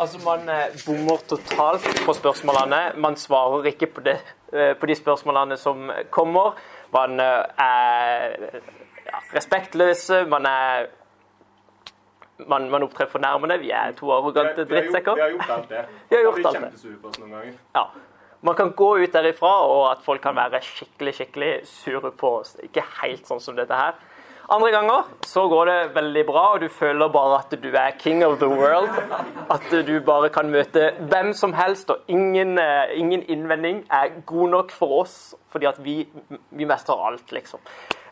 Altså, man eh, bommer totalt på spørsmålene. Man svarer ikke på, det, eh, på de spørsmålene som kommer. Man eh, er ja, respektløse. Man er man, man opptrer fornærmende. Vi er to arrogante drittsekker. Vi har gjort alt det. Vi har gjort alt det. på oss noen ganger. Ja. Man kan gå ut derifra, og at folk kan være skikkelig skikkelig sure på oss. Ikke helt sånn som dette her. Andre ganger så går det veldig bra, og du føler bare at du er king of the world. At du bare kan møte hvem som helst, og ingen, eh, ingen innvending er god nok for oss, fordi at vi, vi mestrer alt, liksom.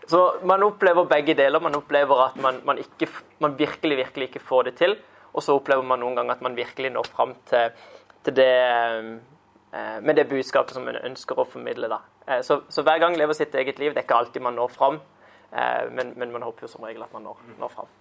Så man opplever begge deler. Man opplever at man, man, ikke, man virkelig, virkelig ikke får det til. Og så opplever man noen ganger at man virkelig når fram til, til det eh, med det budskapet som man ønsker å formidle. Da. Eh, Så, så hver gang lever sitt eget liv. Det er ikke alltid man når fram, eh, men, men man håper jo som regel at man når, når fram.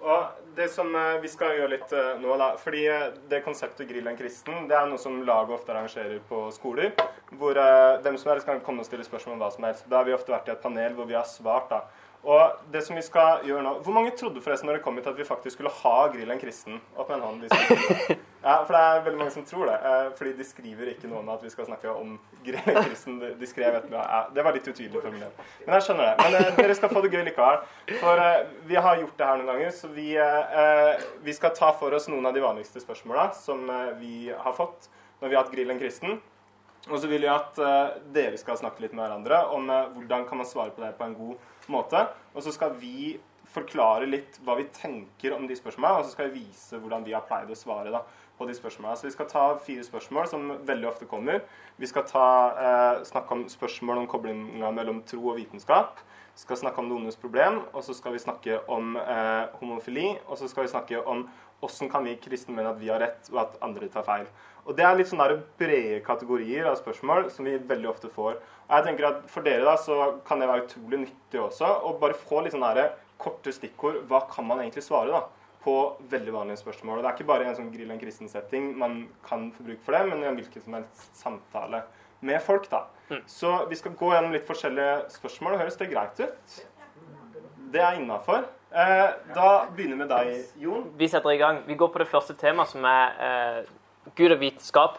Og det som eh, vi skal gjøre litt eh, nå, da Fordi eh, det konseptet Grill en kristen, det er noe som laget ofte arrangerer på skoler. Hvor eh, hvem som helst kan komme og stille spørsmål om hva som helst. Da har vi ofte vært i et panel hvor vi har svart, da. Og det som vi skal gjøre nå Hvor mange trodde forresten når det kom hit at vi faktisk skulle ha Grill en kristen? Opp med en hånd. Ja, for det er veldig mange som tror det. eh, Fordi de skriver ikke noe om at vi skal snakke om kristen. De- skrev et Det var litt utydelig formulert. Men jeg skjønner det. Men eh, dere skal få det gøy likevel. For eh, vi har gjort det her noen ganger, så vi, vi skal ta for oss noen av de vanligste spørsmåla som vi har fått når vi har hatt Grill en kristen. Og så vil jeg at dere skal snakke litt med hverandre om hvordan kan man svare på det på en god måte. Og så skal vi forklare litt hva vi tenker om de spørsmålene, og så skal vi vise hvordan vi har pleid å svare da, på de spørsmålene. Så vi skal ta fire spørsmål som veldig ofte kommer. Vi skal ta, eh, snakke om spørsmål om koblinga mellom tro og vitenskap. Vi skal snakke om det problem, og så skal vi snakke om eh, homofili. Og så skal vi snakke om hvordan kan vi kristne mene at vi har rett, og at andre tar feil. Og Det er litt sånne brede kategorier av spørsmål som vi veldig ofte får. Og jeg tenker at For dere da, så kan det være utrolig nyttig også å bare få litt sånne der korte stikkord. Hva kan man egentlig svare da, på veldig vanlige spørsmål? Og Det er ikke bare i en sånn grill en kristen-setting man kan få bruk for det, men i en hvilken som helst samtale med folk. da. Så vi skal gå gjennom litt forskjellige spørsmål. Høres det greit ut? Det er innafor. Eh, da begynner vi med deg, Jon. Vi setter i gang. Vi går på det første temaet, som er eh, Gud og vitenskap.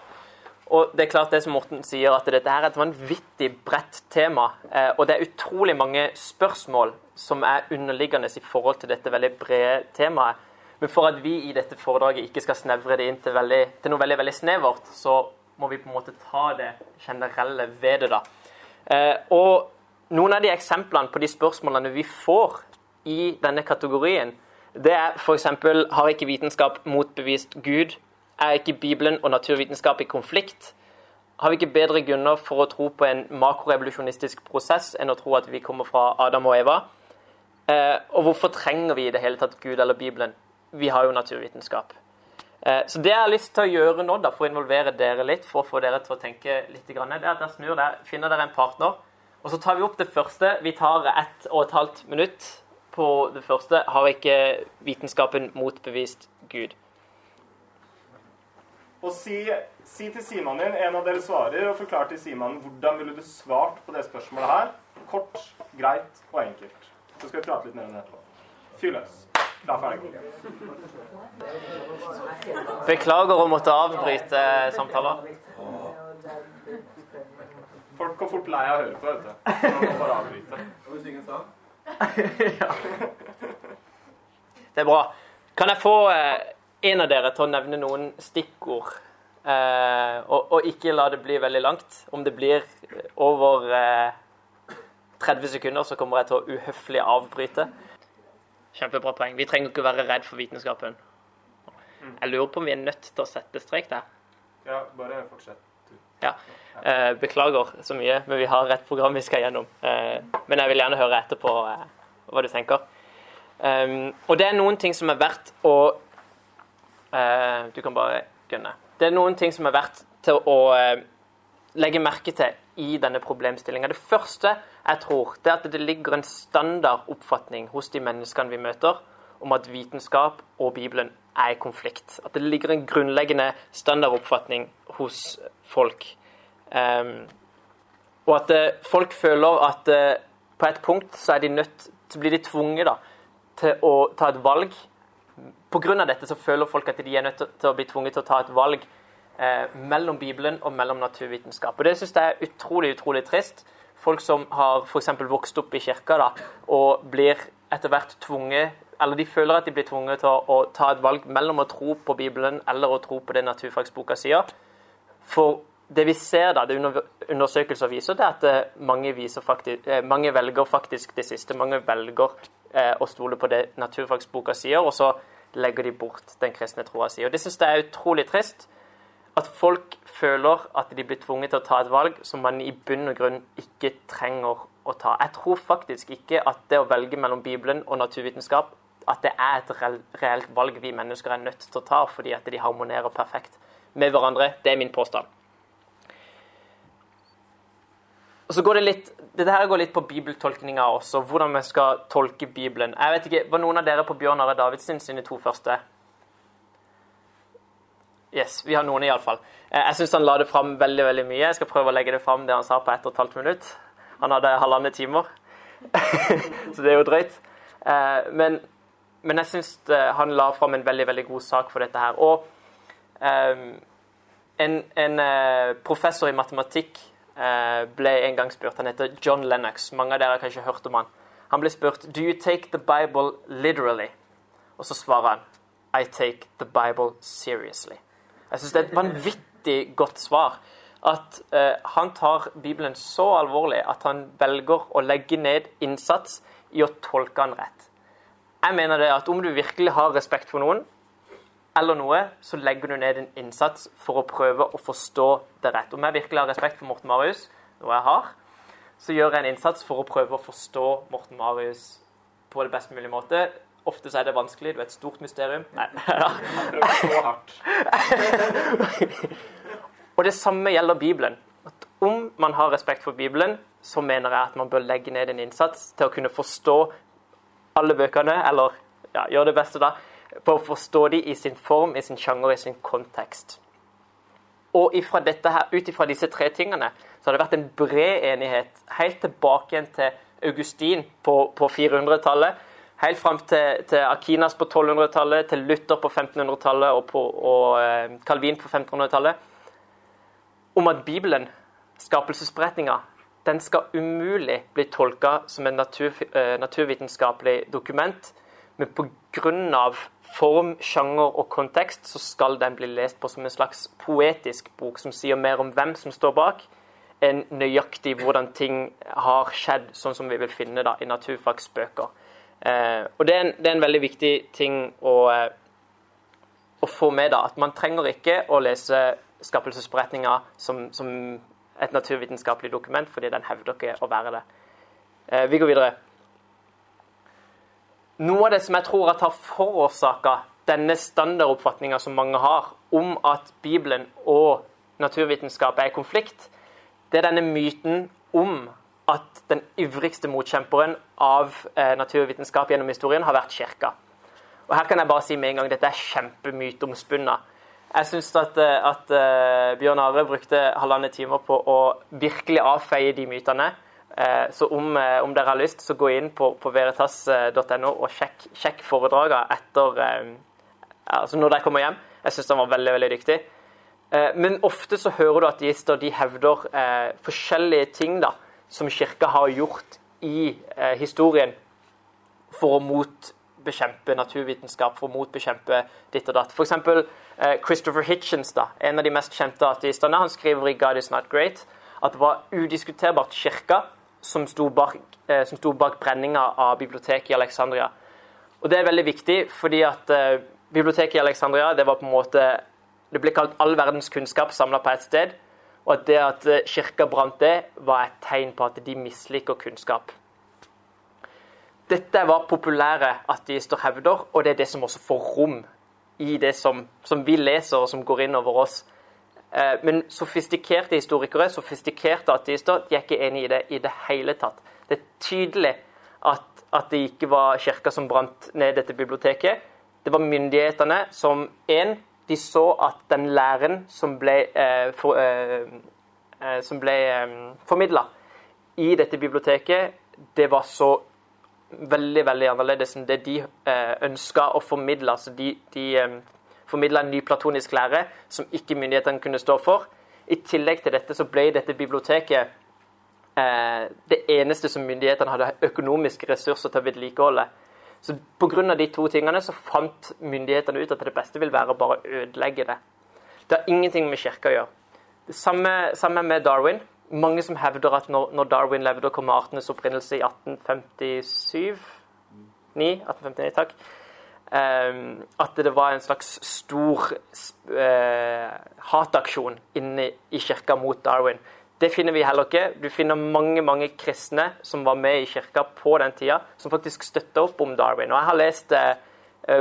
Og det er klart det som Morten sier, at dette er et vanvittig bredt tema. Eh, og det er utrolig mange spørsmål som er underliggende i forhold til dette veldig brede temaet. Men for at vi i dette foredraget ikke skal snevre det inn til, veldig, til noe veldig veldig snevert, så må vi på en måte ta det generelle ved det. da. Eh, og noen av de eksemplene på de spørsmålene vi får i denne kategorien, det er f.eks.: Har ikke vitenskap motbevist Gud? Er ikke Bibelen og naturvitenskap i konflikt? Har vi ikke bedre grunner for å tro på en makrorevolusjonistisk prosess enn å tro at vi kommer fra Adam og Eva? Eh, og hvorfor trenger vi i det hele tatt Gud eller Bibelen? Vi har jo naturvitenskap. Eh, så det jeg har lyst til å gjøre nå, da, for å involvere dere litt, for å få dere til å tenke litt, grann, det er at jeg snur der, finner dere en partner, og så tar vi opp det første. Vi tar ett og et halvt minutt på det første. Har ikke vitenskapen motbevist Gud? Og si, si til Simon din, en av dere svarer, og forklar til Simon hvordan ville du svart på det spørsmålet her. Kort, greit og enkelt. Så skal vi prate litt mer om det etterpå. Fyr løs. Er ferdig. Beklager å måtte avbryte samtaler. Folk går fort lei av å høre på, vet du. Må bare avbryte. Det er bra. Kan jeg få eh, en av dere til å nevne noen stikkord? Eh, og, og ikke la det bli veldig langt. Om det blir over eh, 30 sekunder, så kommer jeg til å uhøflig avbryte. Kjempebra poeng. Vi trenger ikke være redd for vitenskapen. Jeg lurer på om vi er nødt til å sette strek der. Ja, bare fortsett. Ja. Eh, beklager så mye, men vi har et program vi skal gjennom. Eh, men jeg vil gjerne høre etterpå eh, hva du tenker. Um, og det er noen ting som er verdt å eh, Du kan bare gunne. Det er noen ting som er verdt til å eh, legge merke til i denne problemstillinga. Det første jeg tror, det er at det ligger en standardoppfatning hos de menneskene vi møter, om at vitenskap og Bibelen er i konflikt. At det ligger en grunnleggende standardoppfatning hos folk. Um, og at eh, folk føler at uh, på et punkt så er de nødt så blir de tvunget da, til å ta et valg Pga. dette så føler folk at de er nødt til å bli tvunget til å ta et valg eh, mellom Bibelen og mellom naturvitenskap. Og Det syns jeg er utrolig utrolig trist. Folk som har f.eks. vokst opp i kirka da, og blir etter hvert tvunget eller de føler at de blir tvunget til å, å, ta et valg mellom å tro på Bibelen eller å tro på det naturfagsboka sier. For det vi ser da, det undersøkelser viser, det er at eh, mange, faktisk, eh, mange velger faktisk det siste. Mange velger eh, og stoler på det naturfagsboka sier, og så legger de bort den kristne troa si. Og Det syns jeg er utrolig trist. At folk føler at de blir tvunget til å ta et valg som man i bunn og grunn ikke trenger å ta. Jeg tror faktisk ikke at det å velge mellom Bibelen og naturvitenskap at det er et reelt valg vi mennesker er nødt til å ta fordi at de harmonerer perfekt med hverandre. Det er min påstand. Og så går det litt, Dette her går litt på bibeltolkninga også, hvordan vi skal tolke Bibelen. Jeg vet ikke, Var noen av dere på Bjørn Are Davidsen sine to første? Yes, vi har noen iallfall. Eh, jeg syns han la det fram veldig veldig mye. Jeg skal prøve å legge det fram det han sa på ett og et halvt minutt. Han hadde halvannet timer, så det er jo drøyt. Eh, men, men jeg syns eh, han la fram en veldig veldig god sak for dette her. Og en, en professor i matematikk ble en gang spurt. Han heter John Lennox. Mange av dere har kanskje hørt om han. Han ble spurt Do you take the Bible literally? Og så svarer han I take the Bible seriously. Jeg syns det er et vanvittig godt svar. At eh, han tar Bibelen så alvorlig at han velger å legge ned innsats i å tolke den rett. Jeg mener det at om du virkelig har respekt for noen, eller noe, så legger du ned en innsats for å prøve å forstå det rett. Om jeg virkelig har respekt for Morten Marius, noe jeg har, så gjør jeg en innsats for å prøve å forstå Morten Marius på det best mulige måte. Ofte så er det vanskelig, Du er et stort mysterium. Nei. Ja. og det samme gjelder Bibelen. At om man har respekt for Bibelen, så mener jeg at man bør legge ned en innsats til å kunne forstå alle bøkene, eller ja, gjøre det beste da, på å forstå dem i sin form, i sin sjanger, i sin kontekst. Og ut ifra disse tre tingene så har det vært en bred enighet helt tilbake igjen til Augustin på, på 400-tallet. Helt fram til, til, Akinas på 1200-tallet, til Luther på 1500-tallet og, på, og eh, Calvin på 1500-tallet. Om at Bibelen, skapelsesberetninga, den skal umulig bli tolka som en natur, eh, naturvitenskapelig dokument. Men pga form, sjanger og kontekst, så skal den bli lest på som en slags poetisk bok som sier mer om hvem som står bak, enn nøyaktig hvordan ting har skjedd, sånn som vi vil finne da, i naturfagsbøker. Eh, og det er, en, det er, en, veldig viktig ting å, eh, å, få med, da, at man trenger ikke å lese skapelsesberetninga som, som et naturvitenskapelig dokument, fordi den hevder ikke å være det. Eh, vi går videre. Noe av det som jeg tror at har forårsaka denne standardoppfatninga som mange har, om at Bibelen og naturvitenskap er i konflikt, det er denne myten om at den ivrigste motkjemperen av eh, naturvitenskap gjennom historien har vært kirka. Og her kan jeg bare si med en gang dette er kjempemyteomspunna. Jeg syns at, eh, at uh, Bjørn Are brukte halvannen timer på å virkelig avfeie de mytene. Eh, så om, eh, om, dere har lyst, så gå inn på, på veritas.no og sjekk, sjekk foredragene etter eh, altså når dere kommer hjem. Jeg syns han var veldig veldig dyktig. Men ofte så hører du at ateister de hevder forskjellige ting da, som kirka har gjort i historien for å motbekjempe naturvitenskap, for å motbekjempe ditt og datt. F.eks. Eh, Christopher Hitchens, da, en av de mest kjente ateistene, han skriver i 'God is not great' at det var udiskuterbart kirka som sto bak, eh, som sto bak brenninga av biblioteket i Alexandria. Og Det er veldig viktig, fordi at eh, biblioteket i Alexandria det var på en måte, det ble kalt all verdens kunnskap samla på ett sted. Og at det at eh, kirka brant det, var et tegn på at de misliker kunnskap. Dette var populære ateister hevder, og det er det som også får rom i det som, som vi leser, og som går inn over oss. Eh, men sofistikerte historikere, sofistikerte ateister, de er ikke enig i det i det hele tatt. Det er tydelig at, at det ikke var kirka som brant ned dette biblioteket. Det var myndighetene som en, de så at den læren som ble, eh, for, eh, eh, som ble eh, formidla i dette biblioteket, det var så veldig veldig annerledes enn det de eh, ønska å formidle. Altså de, de eh, formidla en ny platonisk lære som ikke myndighetene kunne stå for. I tillegg til dette så ble dette biblioteket eh, det eneste som myndighetene hadde økonomiske ressurser til å vedlikeholde. Så Pga. de to tingene så fant myndighetene ut at det beste vil være å bare ødelegge det. Det har ingenting med kirka å gjøre. Det samme, samme med Darwin. Mange som hevder at når, når Darwin levde og kom med artenes opprinnelse i 1857 9, 1859, takk. Um, at det var en slags stor uh, hataksjon inne i kirka mot Darwin. Det finner vi heller ikke. Du finner mange mange kristne som var med i kirka på den tida, som faktisk støtta opp om Darwin. Og jeg har lest eh,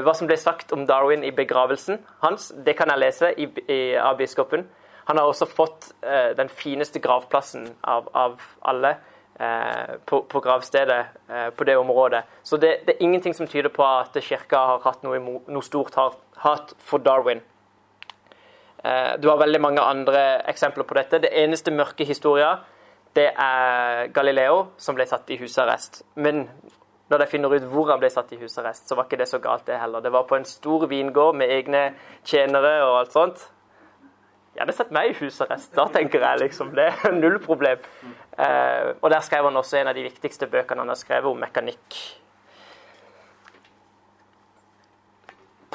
hva som ble sagt om Darwin i begravelsen hans. Det kan jeg lese i, i, av biskopen. Han har også fått eh, den fineste gravplassen av, av alle på, på, gravstedet uh, på det området. Så det, det, er ingenting som tyder på at kirka har hatt noe, noe stort hat for Darwin. Du har veldig mange andre eksempler på dette. Det eneste mørke historien det er Galileo som ble satt i husarrest. Men når de finner ut hvor han ble satt i husarrest, så var ikke det så galt, det heller. Det var på en stor vingård med egne tjenere og alt sånt. Hadde sett meg i husarrest. Da tenker jeg liksom det er null problem. Eh, og der skrev han også en av de viktigste bøkene han har skrevet om mekanikk.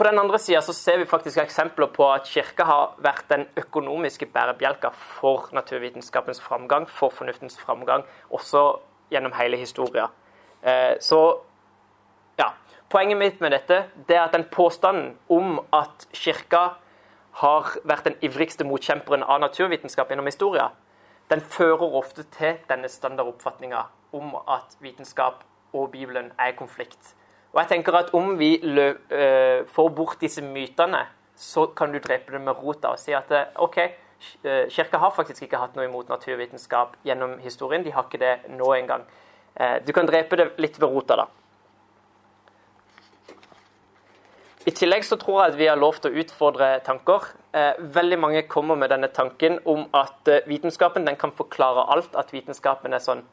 På den andre sida ser vi faktisk eksempler på at kirka har vært den økonomiske bærebjelka for naturvitenskapens framgang, for fornuftens framgang, også gjennom hele historia. Eh, så ja. Poenget mitt med dette det er at den påstanden om at kirka har vært den ivrigste motkjemperen av naturvitenskap gjennom historien, den fører ofte til denne standardoppfatninga om at vitenskap og Bibelen er i konflikt. Og jeg tenker at Om vi øh, får bort disse mytene, så kan du drepe det med rota og si at OK, øh, Kirka har faktisk ikke hatt noe imot naturvitenskap gjennom historien. De har ikke det nå engang. Du kan drepe det litt ved rota, da. I tillegg så tror jeg at vi har lov til å utfordre tanker. Eh, veldig mange kommer med denne tanken om at eh, vitenskapen den kan forklare alt. At vitenskapen er sånn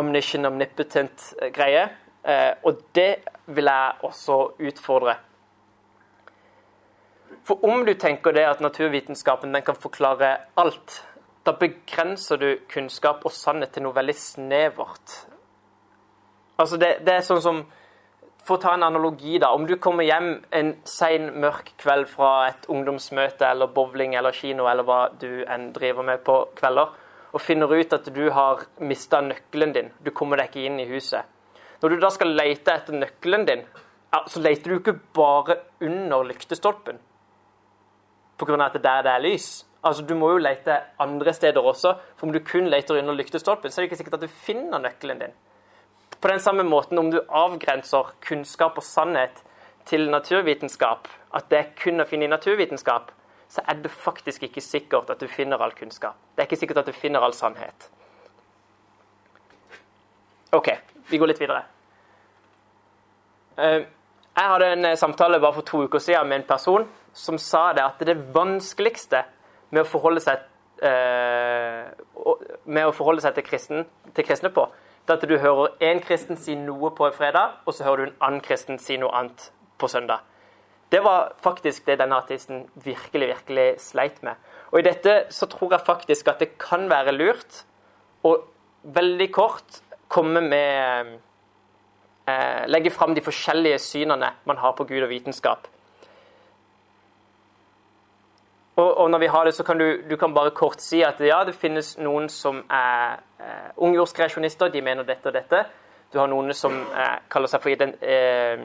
omniscient, omnipotent eh, greie. Og det vil jeg også utfordre. For om du tenker det at naturvitenskapen den kan forklare alt, da begrenser du kunnskap og sannhet til noe veldig snevert. Altså det, det er sånn som for å ta en analogi, da. Om du kommer hjem en sein, mørk kveld fra et ungdomsmøte eller bowling eller kino eller hva du enn driver med på kvelder, og finner ut at du har mista nøkkelen din, du kommer deg ikke inn i huset. Når du da skal lete etter nøkkelen din, så leter du ikke bare under lyktestolpen pga. at det er der det er lys. Altså, Du må jo lete andre steder også. For om du kun leter under lyktestolpen, så er det ikke sikkert at du finner nøkkelen din. På den samme måten, om du avgrenser kunnskap og sannhet til naturvitenskap, at det er kun å finne i naturvitenskap, så er det faktisk ikke sikkert at du finner all kunnskap. Det er ikke sikkert at du finner all sannhet. OK, vi går litt videre. Eh, jeg hadde en eh, samtale bare for to uker siden med en person som sa det at det vanskeligste med å forholde seg, eh, med å forholde seg til, kristen, til kristne på, det at du hører én kristen si noe på en fredag, og så hører du en annen kristen si noe annet på søndag. Det var faktisk det denne artisten virkelig, virkelig sleit med. Og i dette så tror jeg faktisk at det kan være lurt å veldig kort komme med eh, Legge fram de forskjellige synene man har på Gud og vitenskap. Og, og, når vi har det, så kan du, du kan bare kort si at ja, det finnes noen som er eh, ungjordskreasjonister, de mener dette og dette. Du har noen som eh, kaller seg for eh,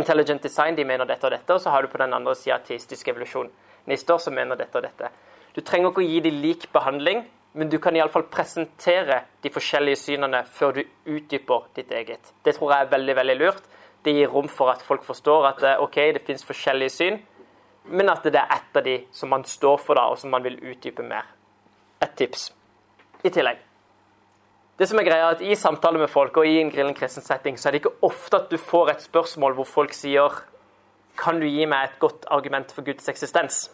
intelligent design, de mener dette og dette. Og så har du på den andre sida ateistiske evolusjonister som mener dette og dette. Du trenger ikke å gi dem lik behandling, men du kan iallfall presentere de forskjellige synene før du utdyper ditt eget. Det tror jeg er veldig, veldig lurt. Det gir rom for at folk forstår at eh, OK, det finnes forskjellige syn men at det er ett av de som man står for, da, og som man vil utdype mer. Et tips i tillegg. Det som er greia er at I samtaler med folk og i en grillen kristen setting, så er det ikke ofte at du får et spørsmål hvor folk sier Kan du gi meg et godt argument for Guds eksistens?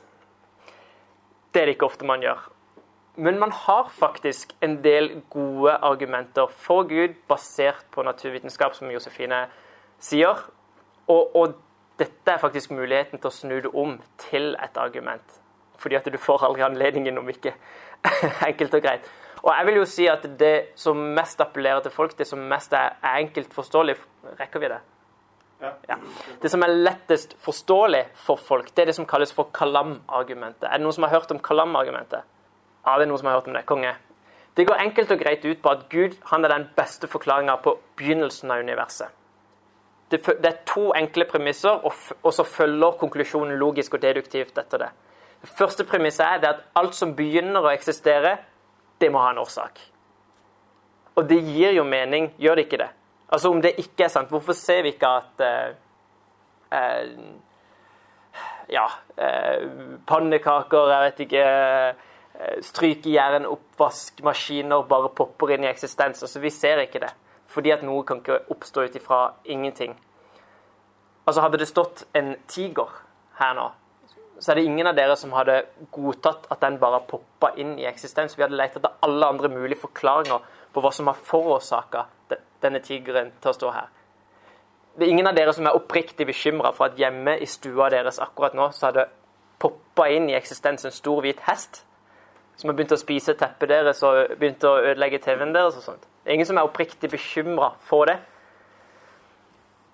Det er det ikke ofte man gjør. men man har faktisk en del gode argumenter for Gud basert på naturvitenskap, som Josefine sier. Og, og dette er faktisk muligheten til å snu det om til et argument. Fordi at du får aldri anledningen om ikke enkelt og greit. Og jeg vil jo si at det som mest appellerer til folk, det som mest er enkelt forståelig Rekker vi det? Ja. Ja. Det som er lettest forståelig for folk, det er det som kalles for kalam-argumentet. Er det noen som har hørt om kalam-argumentet? Ja, det er noen som har hørt om det. Konge. Det går enkelt og greit ut på at Gud han er den beste forklaringa på begynnelsen av universet. Det, er to enkle premisser, og, så følger konklusjonen logisk og deduktivt etter det. Det første premisset er at alt som begynner å eksistere, det må ha en årsak. Og det gir jo mening, gjør det ikke det? Altså Om det ikke er sant, hvorfor ser vi ikke at eh, eh, Ja, eh, pannekaker, jeg vet ikke eh, Strykejern, oppvaskmaskiner bare popper inn i eksistens. Altså Vi ser ikke det. Fordi at noe kan ikke oppstå ut ifra ingenting. Altså Hadde det stått en tiger her nå, så er det ingen av dere som hadde godtatt at den bare poppa inn i eksistens. Vi hadde lett etter alle andre mulige forklaringer på hva som har forårsaka denne tigeren til å stå her. Det er ingen av dere som er oppriktig bekymra for at hjemme i stua deres akkurat nå, så hadde poppa inn i eksistens en stor hvit hest som har begynt å spise teppet deres og begynt å ødelegge TV-en deres og sånt. Det er ingen som er oppriktig bekymra for det.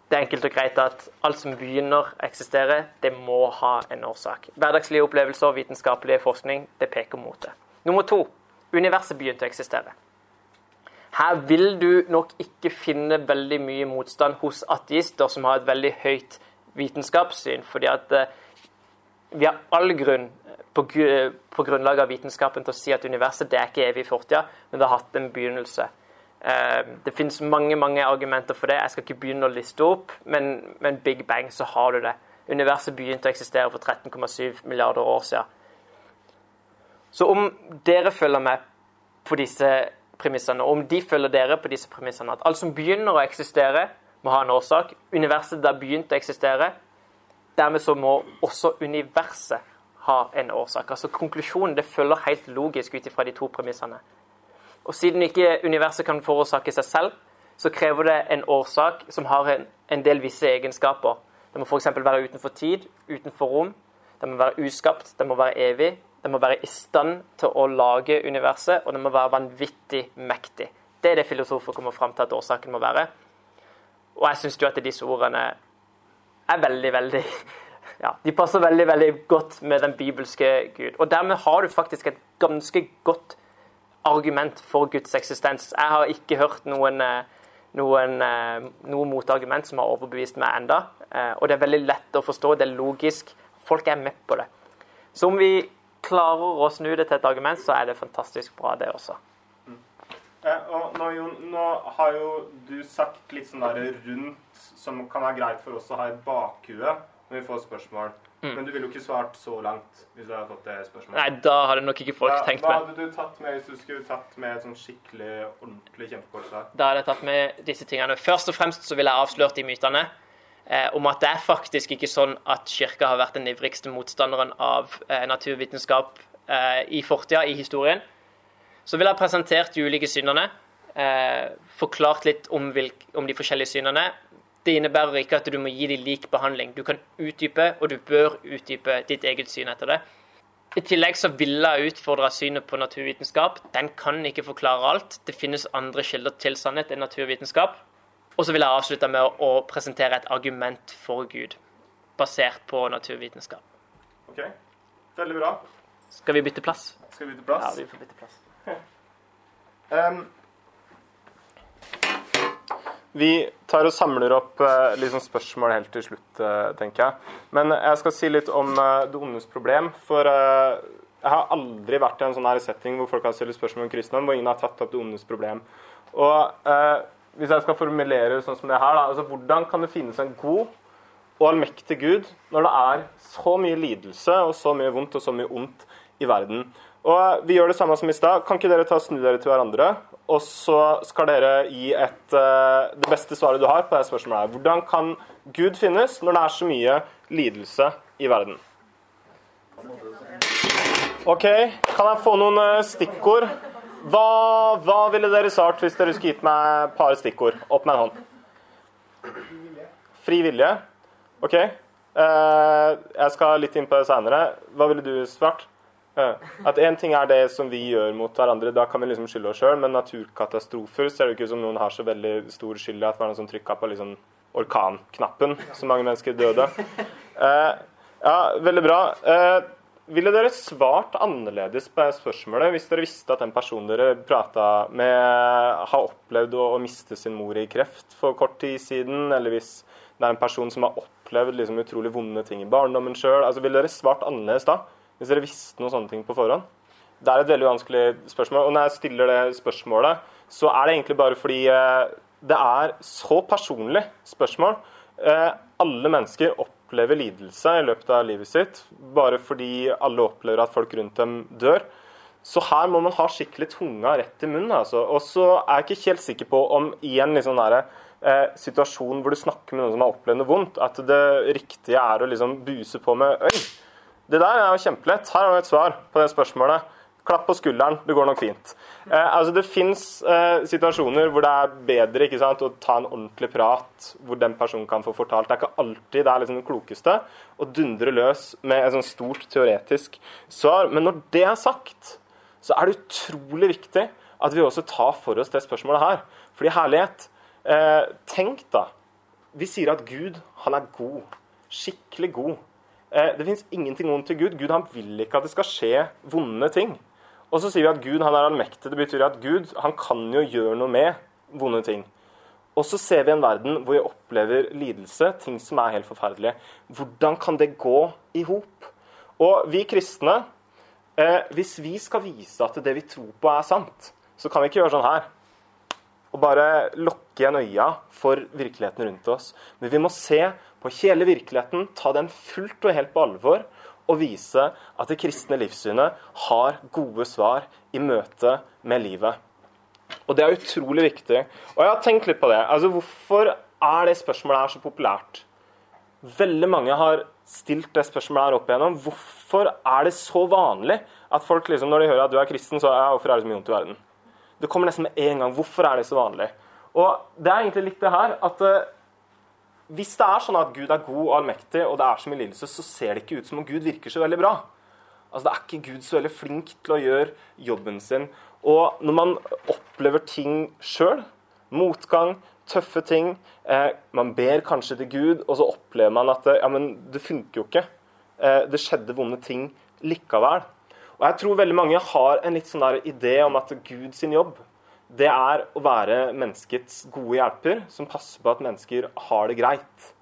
Det er enkelt og greit at alt som begynner å eksistere, det må ha en årsak. Hverdagslige opplevelser, og vitenskapelige forskning, det peker mot det. Nummer to. Universet begynte å eksistere. Her vil du nok ikke finne veldig mye motstand hos ateister som har et veldig høyt vitenskapssyn, fordi at eh, vi har all grunn på, på grunnlag av vitenskapen til å si at universet det er ikke evig fortida, men det har hatt en begynnelse. Eh, Det finnes mange mange argumenter for det. Jeg skal ikke begynne å liste opp, men, men Big Bang, så har du det. Universet begynte å eksistere for 13,7 milliarder år siden. Så om dere følger med på disse premissene, og om de følger dere på disse premissene, at alt som begynner å eksistere, må ha en årsak, universet der begynte å eksistere, dermed så må også universet ha en årsak. Altså Konklusjonen det følger helt logisk ut ifra de to premissene. Og siden ikke universet kan forårsake seg selv, så krever det en årsak som har en, en del visse egenskaper. Det må f.eks. være utenfor tid, utenfor rom. Det må være uskapt, det må være evig. Det må være i stand til å lage universet, og det må være vanvittig mektig. Det er det filosofer kommer fram til at årsaken må være. Og jeg syns jo at disse ordene er veldig, veldig ja, De passer veldig, veldig godt med den bibelske Gud. Og dermed har du faktisk et ganske godt argument for Guds eksistens. Jeg har ikke hørt noen, eh, noen, eh, noe motargument som har overbevist meg enda. Eh, Og det er veldig lett å forstå, det er logisk. Folk er med på det. Så om vi klarer å snu det til et argument, så er det fantastisk bra, det også. Eh, og nå, Jon, nå har jo du sagt litt sånn der rundt som kan være greit for oss å ha i bakhuet når vi får spørsmål. Men du ville jo ikke svart så langt hvis du hadde fått det spørsmålet. Nei, da hadde nok ikke folk hva, tenkt hva hadde du tatt med hvis du skulle tatt med et sånn skikkelig ordentlig kjempekort svar? Da hadde jeg tatt med disse tingene. Først og fremst så ville jeg avslørt de mytene eh, om at det er faktisk ikke sånn at kirka har vært den ivrigste motstanderen av eh, naturvitenskap eh, i fortida, i historien. Så ville jeg presentert de ulike synene, eh, forklart litt om, om de forskjellige synene. Det innebærer ikke at du må gi dem lik behandling. Du kan utdype, og du bør utdype ditt eget syn etter det. I tillegg så ville jeg utfordre synet på naturvitenskap. Den kan ikke forklare alt. Det finnes andre kilder til sannhet enn naturvitenskap. Og så vil jeg avslutte med å, presentere et argument for Gud, basert på naturvitenskap. Ok, veldig bra. Skal vi bytte plass? Skal vi bytte plass? Ja, vi får bytte plass. Ehm, vi tar og samler opp liksom spørsmål helt til slutt, eh, tenker jeg. Men jeg skal si litt om eh, det ondes problem. For jeg har aldri vært i en sånn her setting hvor folk har stilt spørsmål om kristendom, hvor ingen har tatt opp det ondes problem. Og eh, hvis jeg skal formulere sånn som det her, da, altså hvordan kan det finnes en god og allmektig Gud når det er så mye lidelse og så mye vondt og så mye ondt i verden? Og vi gjør det samme som i stad. Kan ikke dere ta og snu dere til hverandre? Og så skal dere gi et, eh, det beste svaret du har på det spørsmålet. Hvordan kan Gud finnes når det er så mye lidelse i verden? OK, kan jeg få noen eh, stikkord? Hva, hva ville dere svart hvis dere skulle gitt meg et par stikkord? Opp med en hånd. Fri vilje. OK. Eh, jeg skal litt inn på det seinere. Hva ville du svart? Eh, at én ting er det som vi gjør mot hverandre, da kan vi liksom skylde oss sjøl, men naturkatastrofer ser det ikke ut som noen har så veldig stor skyld i at det var noen som trykka på liksom orkanknappen, så mange mennesker døde. Eh, ja, veldig bra. Eh, ville dere svart annerledes på spørsmålet hvis dere visste at den personen dere prata med, har opplevd å, å, miste sin mor i kreft for kort tid siden, eller hvis det er en person som har opplevd liksom utrolig vonde ting i barndommen sjøl? Altså, ville dere svart annerledes da? Hvis dere visste noen sånne ting på forhånd? Det er et veldig vanskelig spørsmål. Og når jeg stiller det spørsmålet, så er det egentlig bare fordi eh, det er så personlig spørsmål. Eh, alle mennesker opplever lidelse i løpet av livet sitt bare fordi alle opplever at folk rundt dem dør. Så her må man ha skikkelig tunga rett i munnen. Altså. Og så er jeg ikke helt sikker på om i en liksom der, eh, situasjon hvor du snakker med noen som har opplevd noe vondt, at det riktige er å liksom buse på med Øy, det der er jo kjempelett. Her har vi et svar på det spørsmålet. Klapp på skulderen, det går nok fint. Eh, altså Det fins eh, situasjoner hvor det er bedre sant, å ta en ordentlig prat, hvor den personen kan få fortalt. Det er ikke alltid det er liksom det klokeste å dundre løs med et sånt stort teoretisk svar. Men når det er sagt, så er det utrolig viktig at vi også tar for oss det spørsmålet her. Fordi herlighet eh, Tenk, da. Vi sier at Gud, han er god. Skikkelig god. Eh, det fins ingenting vondt i Gud. Gud han vil ikke at det skal skje vonde ting. Og så sier vi at Gud han er allmektig. Det betyr at Gud han kan jo gjøre noe med vonde ting. Og så ser vi en verden hvor vi opplever lidelse, ting som er helt forferdelige. Hvordan kan det gå i hop? Og vi kristne, eh, hvis vi skal vise at det vi tror på, er sant, så kan vi ikke gjøre sånn her. Og bare lukke igjen øya for virkeligheten rundt oss. Men vi må se på hele virkeligheten, ta den fullt og helt på alvor og vise at det kristne livssynet har gode svar i møte med livet. Og det er utrolig viktig. Og jeg har tenkt litt på det. Altså, Hvorfor er det spørsmålet her så populært? Veldig mange har stilt det spørsmålet her opp igjennom. Hvorfor er det så vanlig at folk liksom, når de hører at du er kristen, så ja, hvorfor er det så mye vondt i verden? Det kommer nesten med en gang. Hvorfor er det så vanlig? Og det er egentlig litt det her at uh, hvis det er sånn at Gud er god og allmektig, og det er så mye lidelse, så ser det ikke ut som om Gud virker så veldig bra. Altså, Det er ikke Gud så veldig flink til å gjøre jobben sin. Og når man opplever ting sjøl, motgang, tøffe ting eh, Man ber kanskje til Gud, og så opplever man at ja, men det funker jo ikke. Eh, det skjedde vonde ting likevel. Og jeg tror veldig mange har en litt sånn der idé om at Guds jobb det er å være menneskets gode hjelper, som passer på at mennesker har det greit.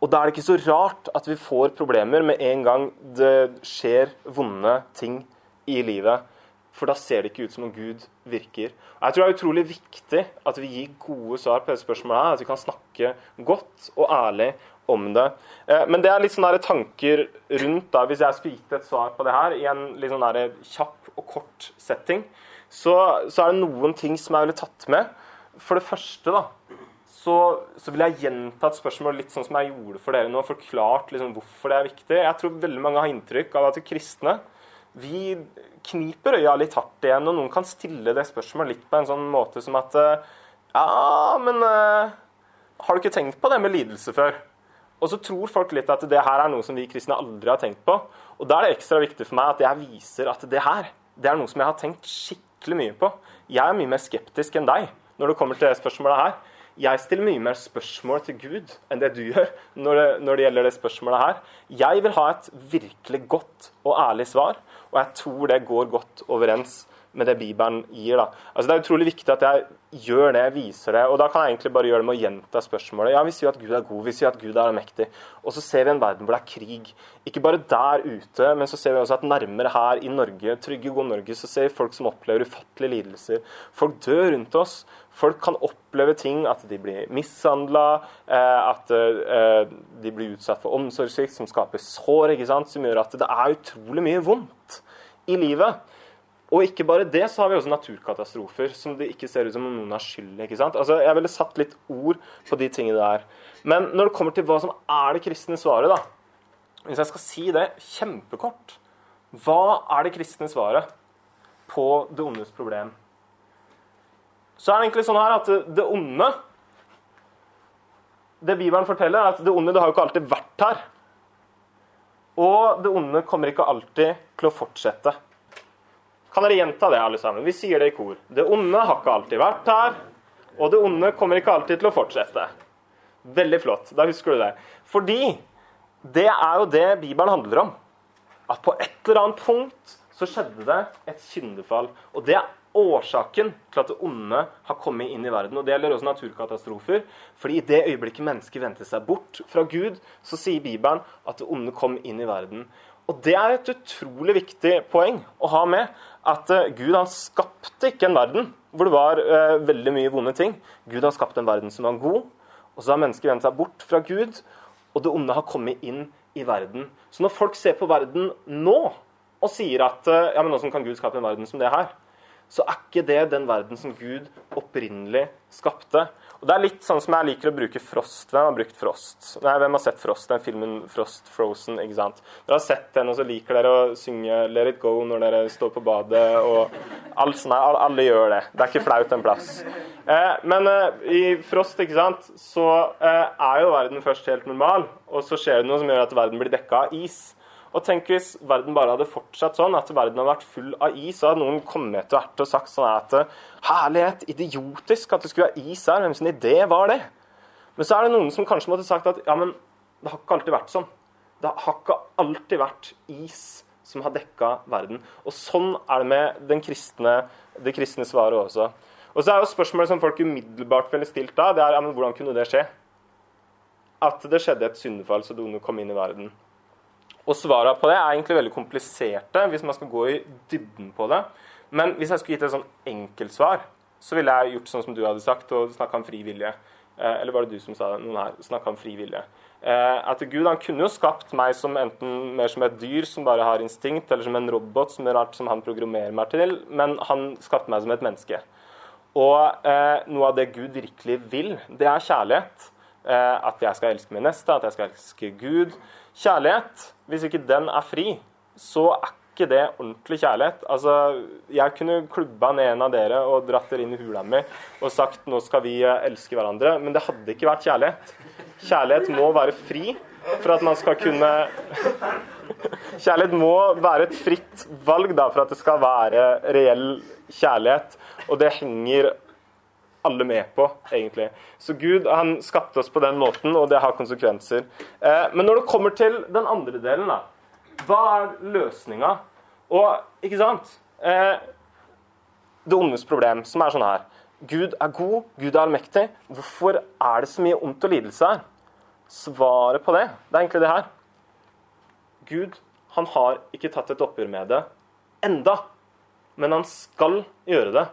Og da er det ikke så rart at vi får problemer med en gang det skjer vonde ting i livet. For da ser det ikke ut som om Gud virker. Og jeg tror det er utrolig viktig at vi gir gode svar på dette spørsmålet. At vi kan snakke godt og ærlig om det. Eh, men det er litt sånne tanker rundt da, hvis jeg skulle gitt et svar på det her i en litt sånn kjapp og kort setting så, så, er det noen ting som jeg ville tatt med. For det første, da, så, så vil jeg gjenta et spørsmål litt sånn som jeg gjorde for dere nå. Forklart liksom hvorfor det er viktig. Jeg tror veldig mange har inntrykk av at kristne vi kniper øya litt hardt igjen, og noen kan stille det spørsmålet litt på en sånn måte som at Ja, men uh, har du ikke tenkt på det med lidelse før? Og så tror folk litt at det her er noe som vi kristne aldri har tenkt på. Og da er det ekstra viktig for meg at jeg viser at det her det er noe som jeg har tenkt skikkelig fryktelig mye på. Jeg er mye mer skeptisk enn deg når det kommer til det spørsmålet her. Jeg stiller mye mer spørsmål til Gud enn det du gjør når det, når det gjelder det spørsmålet her. Jeg vil ha et virkelig godt og ærlig svar, og jeg tror det går godt overens med det Bibelen gir. da. Altså Det er utrolig viktig at jeg gjør det, jeg viser det. Og da kan jeg egentlig bare gjøre det med å gjenta spørsmålet. Ja, vi sier at Gud er god, vi sier at Gud er mektig. Og så ser vi en verden hvor det er krig. Ikke bare der ute, men så ser vi også at nærmere her i Norge, trygge, gode Norge, så ser vi folk som opplever ufattelige lidelser. Folk dør rundt oss. Folk kan oppleve ting, at de blir mishandla, eh, at eh, de blir utsatt for omsorgssvikt som skaper sår, ikke sant? som gjør at det er utrolig mye vondt i livet. Og ikke bare det, så har vi også naturkatastrofer som det ikke ser ut som om noen har skyld sant? Altså, Jeg ville satt litt ord på de tingene der. Men når det kommer til hva som er det kristne svaret, da Hvis jeg skal si det kjempekort, Hva er det kristne svaret på det ondes problem? Så er det egentlig sånn her at det onde Det Bibelen forteller, er at det onde det har jo ikke alltid vært her. Og det onde kommer ikke alltid til å fortsette. Kan dere gjenta det, alle sammen? Vi sier det i kor. Det onde har ikke alltid vært her, og det onde kommer ikke alltid til å fortsette. Veldig flott. Da husker du det. Fordi det er jo det Bibelen handler om. At på et eller annet punkt så skjedde det et syndefall. Og det er årsaken til at det onde har kommet inn i verden. Og det gjelder også naturkatastrofer. fordi i det øyeblikket mennesket vendte seg bort fra Gud, så sier Bibelen at det onde kom inn i verden. Og det er et utrolig viktig poeng å ha med. At uh, Gud han skapte ikke en verden hvor det var uh, veldig mye vonde ting. Gud har skapt en verden som var god. Og så har mennesker vendt seg bort fra Gud, og det onde har kommet inn i verden. Så når folk ser på verden nå og sier at uh, ja, men åssen kan Gud skape en verden som det her? så er ikke det den verden som Gud opprinnelig skapte. Og Det er litt sånn som jeg liker å bruke Frost. Hvem har brukt Frost? Nei, hvem har sett Frost? Den filmen Frost Frozen, ikke sant? Dere har sett den, og så liker dere å synge Let it go når dere står på badet, og alt sånt her. Alle gjør det. Det er ikke flaut en plass. Eh, men eh, i Frost, ikke sant, så eh, er jo verden først helt normal, og så skjer det noe som gjør at verden blir dekka av is. Og tenk hvis verden bare hadde fortsatt sånn, at verden hadde vært full av is, så hadde noen kommet til hvert og sagt sånn at Herlighet, idiotisk at det skulle være is her. Hvem sin idé var det? Men så er det noen som kanskje måtte sagt at ja, men det har ikke alltid vært sånn. Det har ikke alltid vært is som har dekka verden. Og sånn er det med kristne, det kristne svaret også. Og så er jo spørsmålet som folk umiddelbart ville stilt da, det er ja, men hvordan kunne det skje? At det skjedde et syndefall så det kom inn i verden. Og svarene på det er egentlig veldig kompliserte hvis man skal gå i dybden på det. Men hvis jeg skulle gitt et sånn enkeltsvar, så ville jeg gjort sånn som du hadde sagt, og snakka om fri vilje. Eh, eller var det du som sa det? Noen her snakka om fri vilje. Eh, at Gud han kunne jo skapt meg som enten mer som et dyr som bare har instinkt, eller som en robot som, rart, som han programmerer meg til, men han skapte meg som et menneske. Og eh, noe av det Gud virkelig vil, det er kjærlighet. Eh, at jeg skal elske min neste, at jeg skal elske Gud. Kjærlighet, hvis ikke den er fri, så er ikke det ordentlig kjærlighet. Altså, Jeg kunne klubba ned en av dere og dratt dere inn i hula mi og sagt nå skal vi eh, elske hverandre, men det hadde ikke vært kjærlighet. Kjærlighet må være fri for at man skal kunne Kjærlighet må være et fritt valg da, for at det skal være reell kjærlighet. Og det henger alle med på, egentlig. Så Gud han skapte oss på den måten, og det har konsekvenser. Eh, men når det kommer til den andre delen, da, hva er løsninga? Og, ikke sant eh, Det ondes problem, som er sånn her Gud er god, Gud er allmektig. Hvorfor er det så mye ondt og lidelse her? Svaret på det, det er egentlig det her. Gud, han har ikke tatt et oppgjør med det enda, men han skal gjøre det.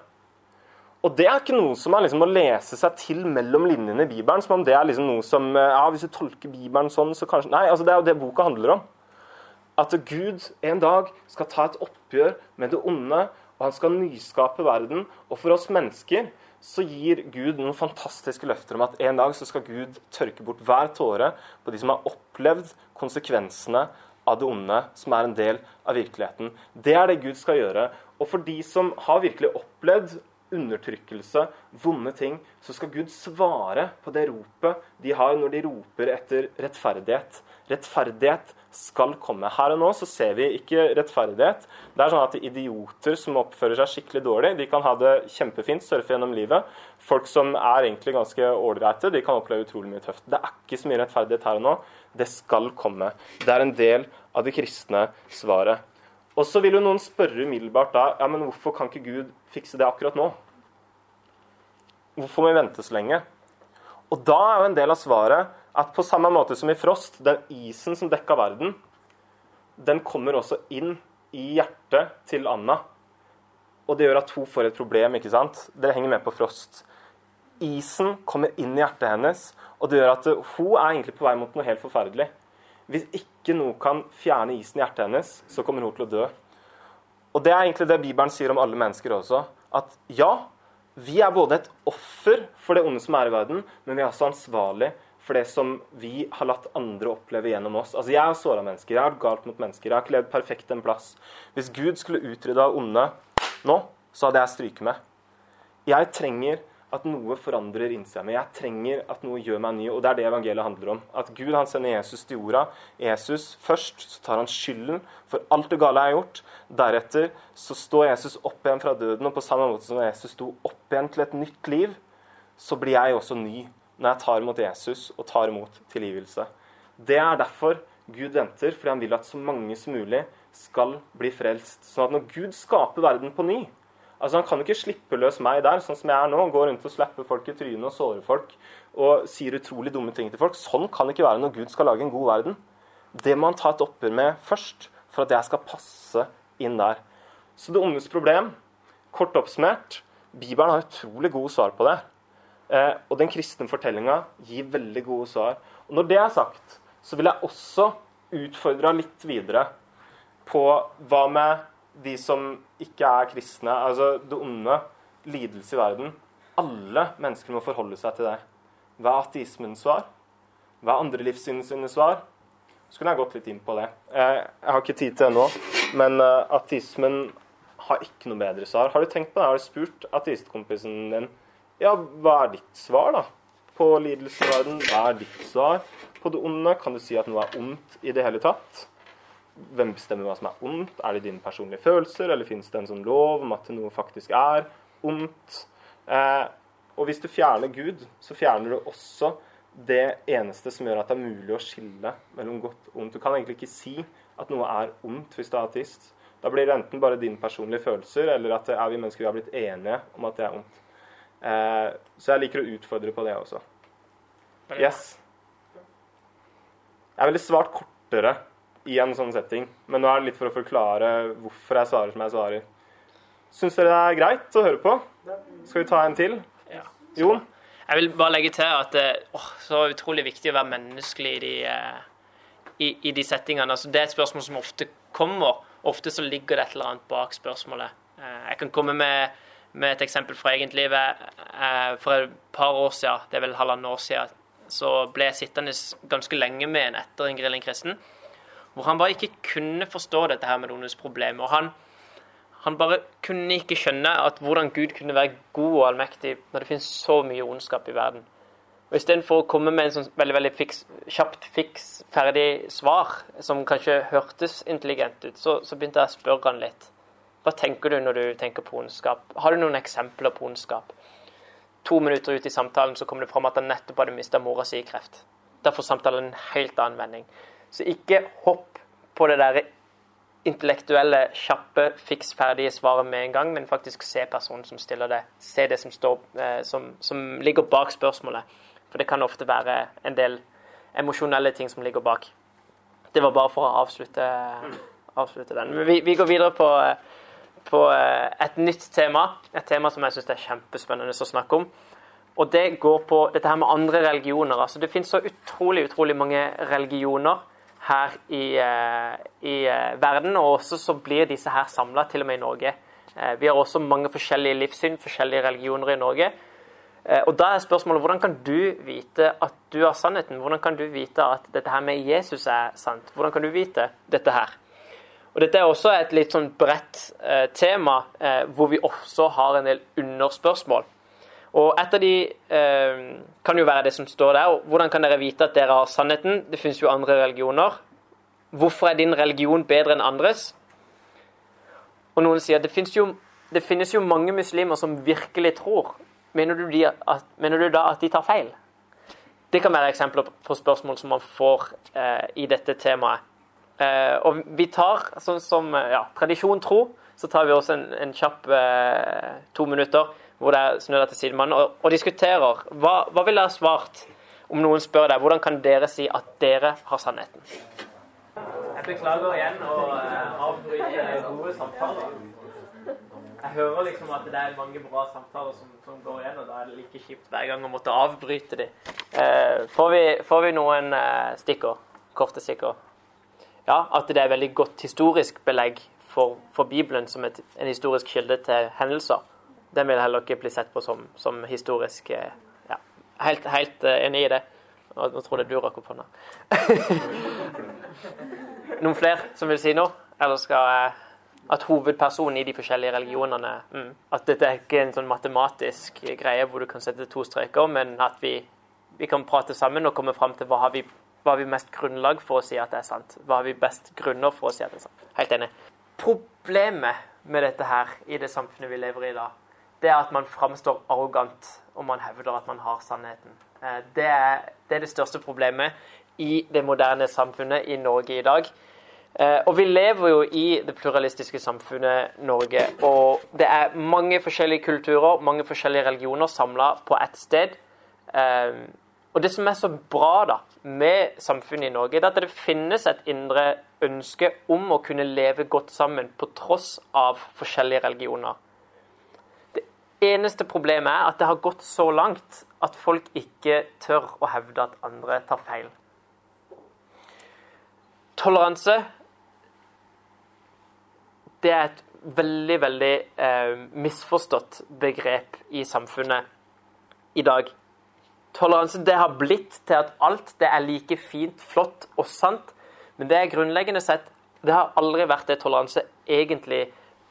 Og det er ikke noe som er liksom å lese seg til mellom linjene i Bibelen. Som om det er liksom noe som eh, Ja, hvis du tolker Bibelen sånn, så kanskje Nei, altså det er jo det boka handler om. At Gud en dag skal ta et oppgjør med det onde, og han skal nyskape verden. Og for oss mennesker så gir Gud noen fantastiske løfter om at en dag så skal Gud tørke bort hver tåre på de som har opplevd konsekvensene av det onde, som er en del av virkeligheten. Det er det Gud skal gjøre. Og for de som har virkelig opplevd undertrykkelse, vonde ting, så skal Gud svare på det ropet de har når de roper etter rettferdighet. Rettferdighet skal komme. Her og nå så ser vi ikke rettferdighet. Det er sånn at Idioter som oppfører seg skikkelig dårlig, de kan ha det kjempefint, surfe gjennom livet. Folk som er egentlig ganske ålreite, de kan oppleve utrolig mye tøft. Det er ikke så mye rettferdighet her og nå. Det skal komme. Det er en del av det kristne svaret. Og så vil jo noen spørre umiddelbart da ja, men hvorfor kan ikke Gud fikse det akkurat nå? Hvorfor må vi vente så lenge? Og da er jo en del av svaret at på samme måte som i Frost, den isen som dekka verden, den kommer også inn i hjertet til Anna. Og det gjør at hun får et problem, ikke sant? Dere henger med på Frost. Isen kommer inn i hjertet hennes, og det gjør at hun er egentlig på vei mot noe helt forferdelig. Hvis ikke noe kan fjerne isen i hjertet hennes, så kommer hun til å dø. Og det er egentlig det Bibelen sier om alle mennesker også. At ja, vi er både et offer for det onde som er i verden, men vi er også ansvarlig for det som vi har latt andre oppleve gjennom oss. Altså, Jeg har såra mennesker, jeg har vært galt mot mennesker, jeg har ikke levd perfekt en plass. Hvis Gud skulle utrydda onde nå, så hadde jeg stryket med. Jeg trenger at noe forandrer innsida mi. Jeg trenger at noe gjør meg ny. Og det er det evangeliet handler om. At Gud han sender Jesus til jorda. Jesus først så tar han skylden for alt det gale jeg har gjort. Deretter så står Jesus opp igjen fra døden, og på samme måte som Jesus sto opp igjen til et nytt liv, så blir jeg også ny når jeg tar imot Jesus og tar imot tilgivelse. Det er derfor Gud venter, fordi han vil at så mange som mulig skal bli frelst. Sånn at når Gud skaper verden på ny altså Han kan ikke slippe løs meg der, sånn som jeg er nå. Gå rundt og slappe folk i trynet og såre folk og sier utrolig dumme ting til folk. Sånn kan det ikke være når Gud skal lage en god verden. Det må han ta et oppgjør med først, for at jeg skal passe inn der. Så det ondes problem, kort oppsummert Bibelen har utrolig gode svar på det. Eh, og den kristne fortellinga gir veldig gode svar. Og når det er sagt, så vil jeg også utfordre litt videre på hva med de som ikke er kristne, altså det onde, lidelse i verden. Alle mennesker må forholde seg til det. Hva er ateismens svar? Hva er andre livssyns svar? Så kunne jeg gått litt inn på det. Eh, jeg har ikke tid til det nå, men eh, ateismen har ikke noe bedre svar. Har du tenkt på det? Har du spurt ateistkompisen din ja, hva er ditt svar da? på lidelsen i verden? Hva er ditt svar på det onde? Kan du si at noe er ondt i det hele tatt? Hvem bestemmer hva som er ondt? Er det dine personlige følelser, eller finnes det en sånn lov om at noe faktisk er ondt? Eh, og hvis du fjerner Gud, så fjerner du også det eneste som gjør at det er mulig å skille mellom godt og ondt. Du kan egentlig ikke si at noe er ondt hvis du er ateist. Da blir det enten bare dine personlige følelser, eller at er vi mennesker vi har blitt enige om at det er ondt. Eh, så jeg liker å utfordre på det også. Yes. Jeg ville svart kortere i en sånn setting, men nå er det litt for å forklare hvorfor jeg svarer som jeg svarer. Syns dere det er greit å høre på? Skal vi ta en til? Ja. Jon? Jeg vil bare legge til at det er så utrolig viktig å være menneskelig i de, eh, i, i de settingene. Altså, det er et spørsmål som ofte kommer. Ofte så ligger det et eller annet bak spørsmålet. Eh, jeg kan komme med med et eksempel fra eget liv. Eh, for et par år siden, det er vel halvannet år siden, så ble jeg sittende ganske lenge med en etter en grilling kristen, hvor han bare ikke kunne forstå dette her med noens problem. Og han, han bare kunne ikke skjønne at hvordan Gud kunne være god og allmektig når det finnes så mye ondskap i verden. Og Istedenfor å komme med en sånn veldig veldig fiks, kjapt, fiks, ferdig svar, som kanskje hørtes intelligent ut, så, så begynte jeg å spørre han litt. Hva tenker du når du tenker på ondskap? Har du noen eksempler på ondskap? To minutter ut i samtalen så kom det fram at han nettopp hadde mista mora si i kreft. Derfor samtalen en helt annen vending. Så ikke hopp på det der intellektuelle, kjappe, fiks ferdige svaret med en gang, men faktisk se personen som stiller det. Se det som, står, eh, som, som ligger bak spørsmålet. For det kan ofte være en del emosjonelle ting som ligger bak. Det var bare for å avslutte, avslutte den. Vi, vi går videre på eh, på eh, et nytt tema. Et tema som jeg syns er kjempespennende å snakke om. Og det går på dette her med andre religioner. Altså, det finnes så utrolig, utrolig mange religioner her i, eh, i eh, verden, og også så blir disse her samla, til og med i Norge. Vi har også mange forskjellige livssyn, forskjellige religioner i Norge. Og da er spørsmålet hvordan kan du vite at du har sannheten? Hvordan kan du vite at dette her med Jesus er sant? Hvordan kan du vite dette her? Og Dette er også et litt sånn bredt eh, tema, eh, hvor vi også har en del underspørsmål. Og Et av de eh, kan jo være det som står der. Og Hvordan kan dere vite at dere har sannheten? Det finnes jo andre religioner. Hvorfor er din religion bedre enn andres? Og noen sier at det finnes jo, det finnes jo mange muslimer som virkelig tror. Mener du, at, mener du, da at de tar feil? Det kan være eksempler på spørsmål som man får eh, i dette temaet. Eh, og vi tar, sånn som ja, tradisjon tro, så tar vi også en, en kjapp eh, to minutter hvor det snur deg til sidemannen og, og, diskuterer. Hva, hva ville dere svart om noen spør deg hvordan kan dere si at dere har sannheten? Jeg beklager igjen å uh, avbryte gode samtaler. Jeg hører liksom at det er mange bra samtaler som, som går igjen, og da er det like kjipt hver gang å måtte avbryte dem. Uh, får, vi, får, vi, noen uh, stikker? Korte stikker? ja, at det er veldig godt historisk belegg for, for Bibelen som et, en historisk kilde til hendelser. Den vil heller ikke bli sett på som, som historisk eh, ja, Helt, helt eh, enig i det. Nå, tror jeg du rakk opp hånda. Noen flere som vil si noe? Eller skal jeg At hovedpersonen i de forskjellige religionene mm, At dette er ikke en sånn matematisk greie hvor du kan sette to streker, men at vi, vi kan prate sammen og komme fram til hva har vi hva har vi mest grunnlag for å si at det er sant? Hva har vi best grunner for å si at det er sant? Helt enig. Problemet med dette her i det samfunnet vi lever i dag, det er at man framstår arrogant om man hevder at man har sannheten. Eh, det er, det er det største problemet i det moderne samfunnet i Norge i dag. Eh, og vi lever jo i det pluralistiske samfunnet Norge. Og det er mange forskjellige kulturer, mange forskjellige religioner samla på ett sted. Eh, og det som er så bra da, med samfunnet i Norge, er at det finnes et indre ønske om å kunne leve godt sammen på tross av forskjellige religioner. Eneste problemet er at det har gått så langt at folk ikke tør å hevde at andre tar feil. Toleranse det er et veldig, veldig eh, misforstått begrep i samfunnet i dag. Toleranse det har blitt til at alt det er like fint, flott og sant. Men det er grunnleggende sett det har aldri vært det toleranse egentlig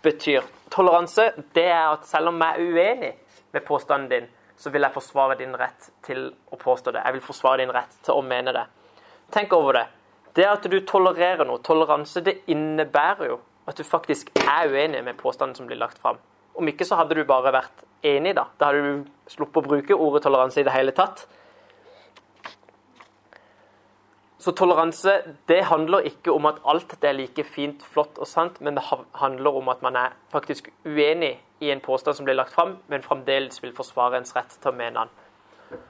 betyr. Toleranse det er at selv om jeg er uenig med påstanden din, så vil jeg forsvare din rett til å påstå det. Jeg vil forsvare din rett til å mene det. Tenk over det. Det at du tolererer noe, toleranse, det innebærer jo at du faktisk er uenig med påstanden som blir lagt fram. Om ikke så hadde du bare vært enig, da. Da hadde du sluppet å bruke ordet toleranse i det hele tatt. Så toleranse det handler ikke om at alt er like fint, flott og sant, men det handler om at man er faktisk uenig i en påstand som blir lagt fram, men fremdeles vil forsvare ens rett til å mene den.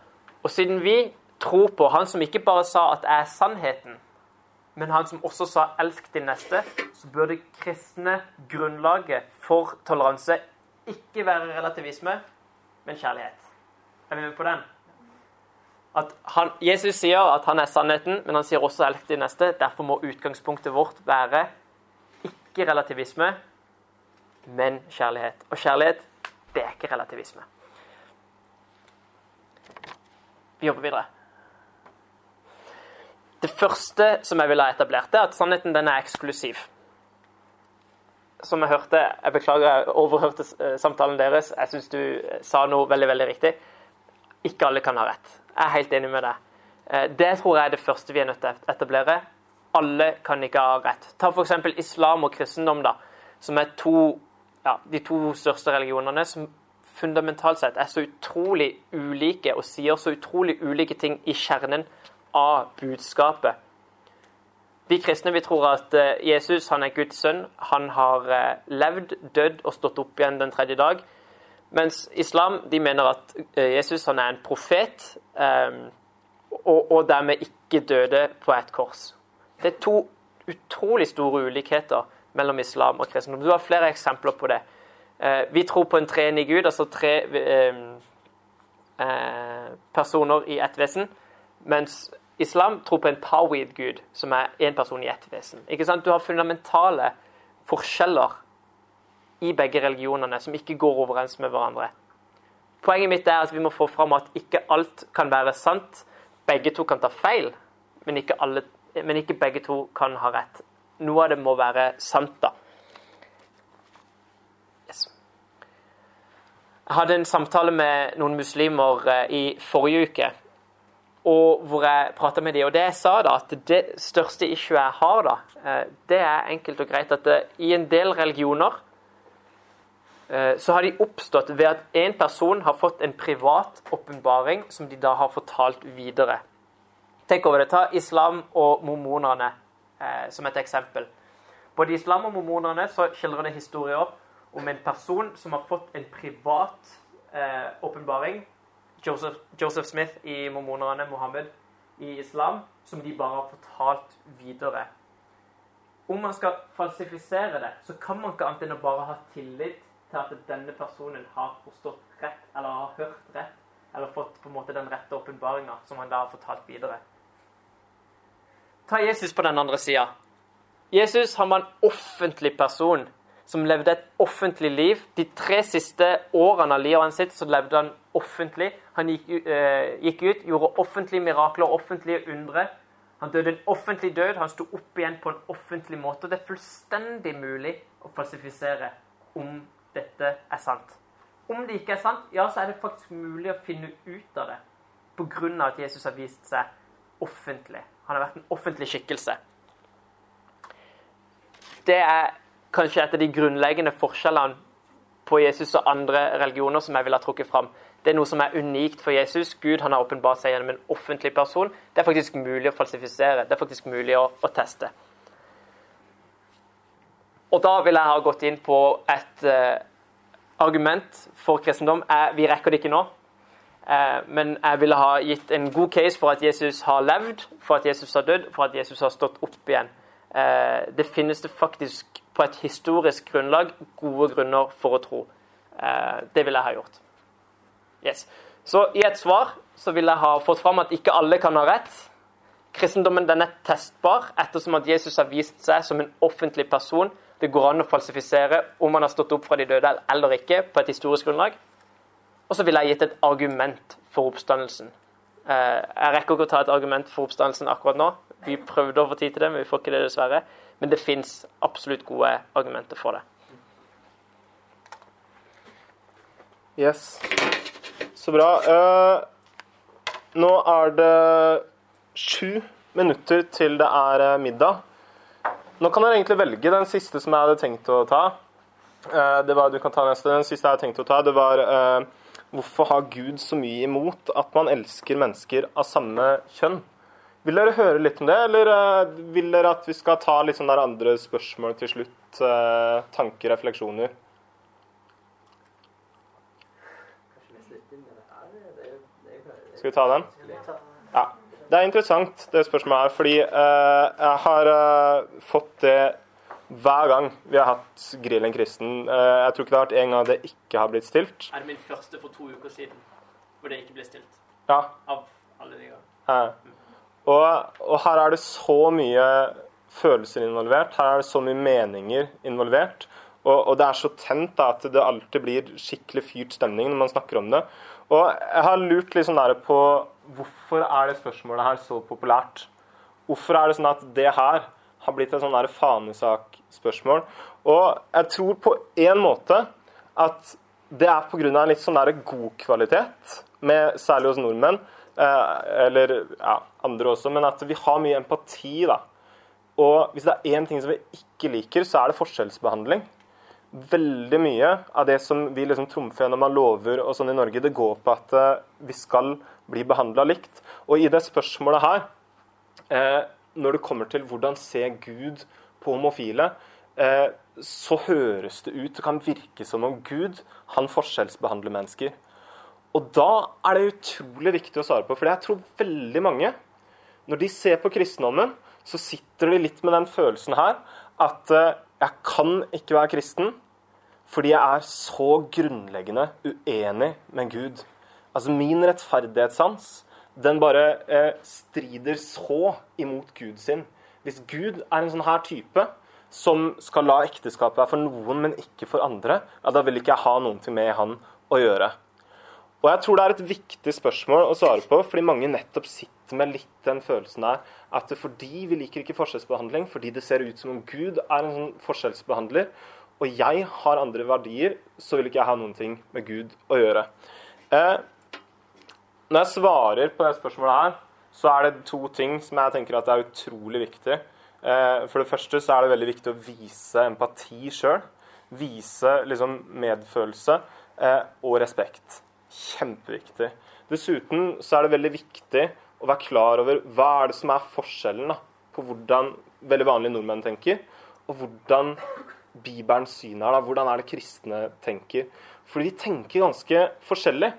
Og siden vi tror på han som ikke bare sa at jeg er sannheten, men han som også sa 'elsk din neste', så bør det kristne grunnlaget for toleranse ikke være relativisme, men kjærlighet. Er vi med på den? At han, Jesus sier at han er sannheten, men han sier også alt det neste'. Derfor må utgangspunktet vårt være ikke relativisme, men kjærlighet. Og kjærlighet, det er ikke relativisme. Vi jobber videre. Det første som jeg ville ha etablert, er at sannheten den er eksklusiv. Som jeg hørte Jeg beklager, jeg overhørte eh, samtalen deres. Jeg syns du eh, sa noe veldig, veldig riktig. Ikke alle kan ha rett. Jeg er helt enig med deg. Eh, det tror jeg er det første vi er nødt til å etablere. Alle kan ikke ha rett. Ta f.eks. islam og kristendom, da, som er to, ja, de to største religionene som fundamentalt sett er så utrolig ulike og sier så utrolig ulike ting i kjernen av budskapet. Vi kristne vi tror at eh, Jesus han er Guds sønn. Han har eh, levd, dødd og stått opp igjen den tredje dag. Mens islam de mener at eh, Jesus han er en profet, og, og dermed ikke døde på et kors. Det er to utrolig store ulikheter mellom islam og kristendom. Du har flere eksempler på det. Vi tror på en treenig Gud, altså tre personer i ett vesen. Mens Islam tror på en tawid-gud, som er én person i ett vesen. Ikke sant? Du har fundamentale forskjeller i begge religionene som ikke går overens med hverandre. Poenget mitt er at vi må få fram at ikke alt kan være sant. Begge to kan ta feil, men ikke, alle, men ikke begge to kan ha rett. Noe av det må være sant, da. Yes. Jeg hadde en samtale med noen muslimer eh, i forrige uke og hvor jeg prata med dem. Og det jeg sa da, at det største issue jeg har, da, eh, det er enkelt og greit at det, i en del religioner eh, så har de oppstått ved at en person har fått en privat åpenbaring som de da har fortalt videre. Tenk over det. Ta islam og mormonerne eh, som et eksempel. Både islam og mormonerne så skildrer det historier om en person som har fått en privat åpenbaring Joseph, Joseph Smith i mormonerne, Mohammed i islam, som de bare har fortalt videre. Om man skal falsifisere det, så kan man ikke annet enn å bare ha tillit til at denne personen har forstått rett, eller har hørt rett, eller fått på en måte den rette åpenbaringa som han da har fortalt videre. Ta Jesus på den andre sida. Jesus han var en offentlig person som levde et offentlig liv. De tre siste årene av livet sitt så levde han offentlig. Han gikk, uh, gikk ut, gjorde offentlige mirakler, offentlige undre. Han døde en offentlig død, han sto opp igjen på en offentlig måte. Det er fullstendig mulig å falsifisere om dette er sant. Om det ikke er sant, ja, så er det faktisk mulig å finne ut av det pga. at Jesus har vist seg offentlig. Han har vært en offentlig skikkelse. Det er kanskje et av de grunnleggende forskjellene på Jesus og andre religioner som jeg vil ha trukket fram. Det er noe som er unikt for Jesus. Gud han har åpenbart seg gjennom en offentlig person. Det er faktisk mulig å falsifisere. Det er faktisk mulig å, å teste. Og da vil jeg ha gått inn på et uh, argument for kristendom. Jeg, vi rekker det ikke nå. Uh, men jeg ville ha gitt en god case for at Jesus har levd, for at Jesus har dødd, for at Jesus har stått opp igjen. Uh, det finnes det faktisk på et historisk grunnlag gode grunner for å tro. det ville jeg ha gjort. Yes. Så i et svar så vil jeg ha fått fram at ikke alle kan ha rett. Kristendommen den er testbar ettersom at Jesus har vist seg som en offentlig person. Det går an å falsifisere om han har stått opp fra de døde eller ikke på et historisk grunnlag. Og så vil jeg gitt et argument for oppstandelsen. Eh, jeg rekker ikke å ta et argument for oppstandelsen akkurat nå. Vi prøvde å få tid til det, men vi får ikke det dessverre. Men det fins absolutt gode argumenter for det. Yes. Så bra. Uh, nå er det sju minutter til det er eh, middag. Nå kan dere egentlig velge den siste som jeg hadde tenkt å ta. Uh, det var, du kan ta neste. Den siste jeg hadde tenkt å ta, det var uh, Hvorfor har Gud så mye imot at man elsker mennesker av samme kjønn? Vil dere høre litt om det, eller vil dere at vi skal ta litt sånne andre spørsmål til slutt? tanker, refleksjoner? Skal vi ta den? Det er interessant, det spørsmålet her, fordi eh, jeg har eh, fått det hver gang vi har hatt Grillen kristen. Eh, jeg tror ikke det har vært en gang det ikke har blitt stilt. Er det min første for to uker siden hvor det ikke ble stilt? Ja. Av alle de gangene. Og, og, her er det så mye følelser involvert. Her er det så mye meninger involvert. Og, og det er så tent da, at det alltid blir skikkelig fyrt stemning når man snakker om det. Og jeg har lurt litt sånn på hvorfor er det spørsmålet her så populært? Hvorfor er det sånn at det her har blitt et sånn fanesak-spørsmål? Og jeg tror på en måte at det er pga. en litt sånn god kvalitet, med, særlig hos nordmenn, eh, eller ja, andre også, men at vi har mye empati. da. Og hvis det er én ting som vi ikke liker, så er det forskjellsbehandling veldig mye av det som vi liksom trumfer gjennom av lover og sånn i Norge, det går på at uh, vi skal bli behandla likt. Og i det spørsmålet her, eh, når det kommer til hvordan se Gud på homofile, eh, så høres det ut, det kan virke som om Gud han forskjellsbehandler mennesker. Og da er det utrolig viktig å svare på, for jeg tror veldig mange, når de ser på kristendommen, så sitter de litt med den følelsen her at jeg kan ikke være kristen fordi jeg er så grunnleggende uenig med Gud. Altså Min rettferdighetssans den bare eh, strider så imot Gud sin. Hvis Gud er en sånn her type som skal la ekteskapet være for noen, men ikke for andre, ja, da vil ikke jeg ha til med han å gjøre. Og jeg tror det er et viktig spørsmål å svare på, fordi mange nettopp sitter med litt den følelsen der at fordi vi liker ikke forskjellsbehandling, fordi det ser ut som om Gud er en sånn forskjellsbehandler, og jeg har andre verdier, så vil ikke jeg ha noen ting med Gud å gjøre. Eh, når jeg svarer på det spørsmålet her, så er det to ting som jeg tenker at er utrolig viktig. Eh, for det første så er det veldig viktig å vise empati sjøl. Vise liksom medfølelse eh, og respekt. Kjempeviktig. Dessuten så er det veldig viktig å være klar over hva er det som er forskjellen da, på hvordan veldig vanlige nordmenn tenker, og hvordan Bibelens syn er. da, Hvordan er det kristne tenker? Fordi de tenker ganske forskjellig.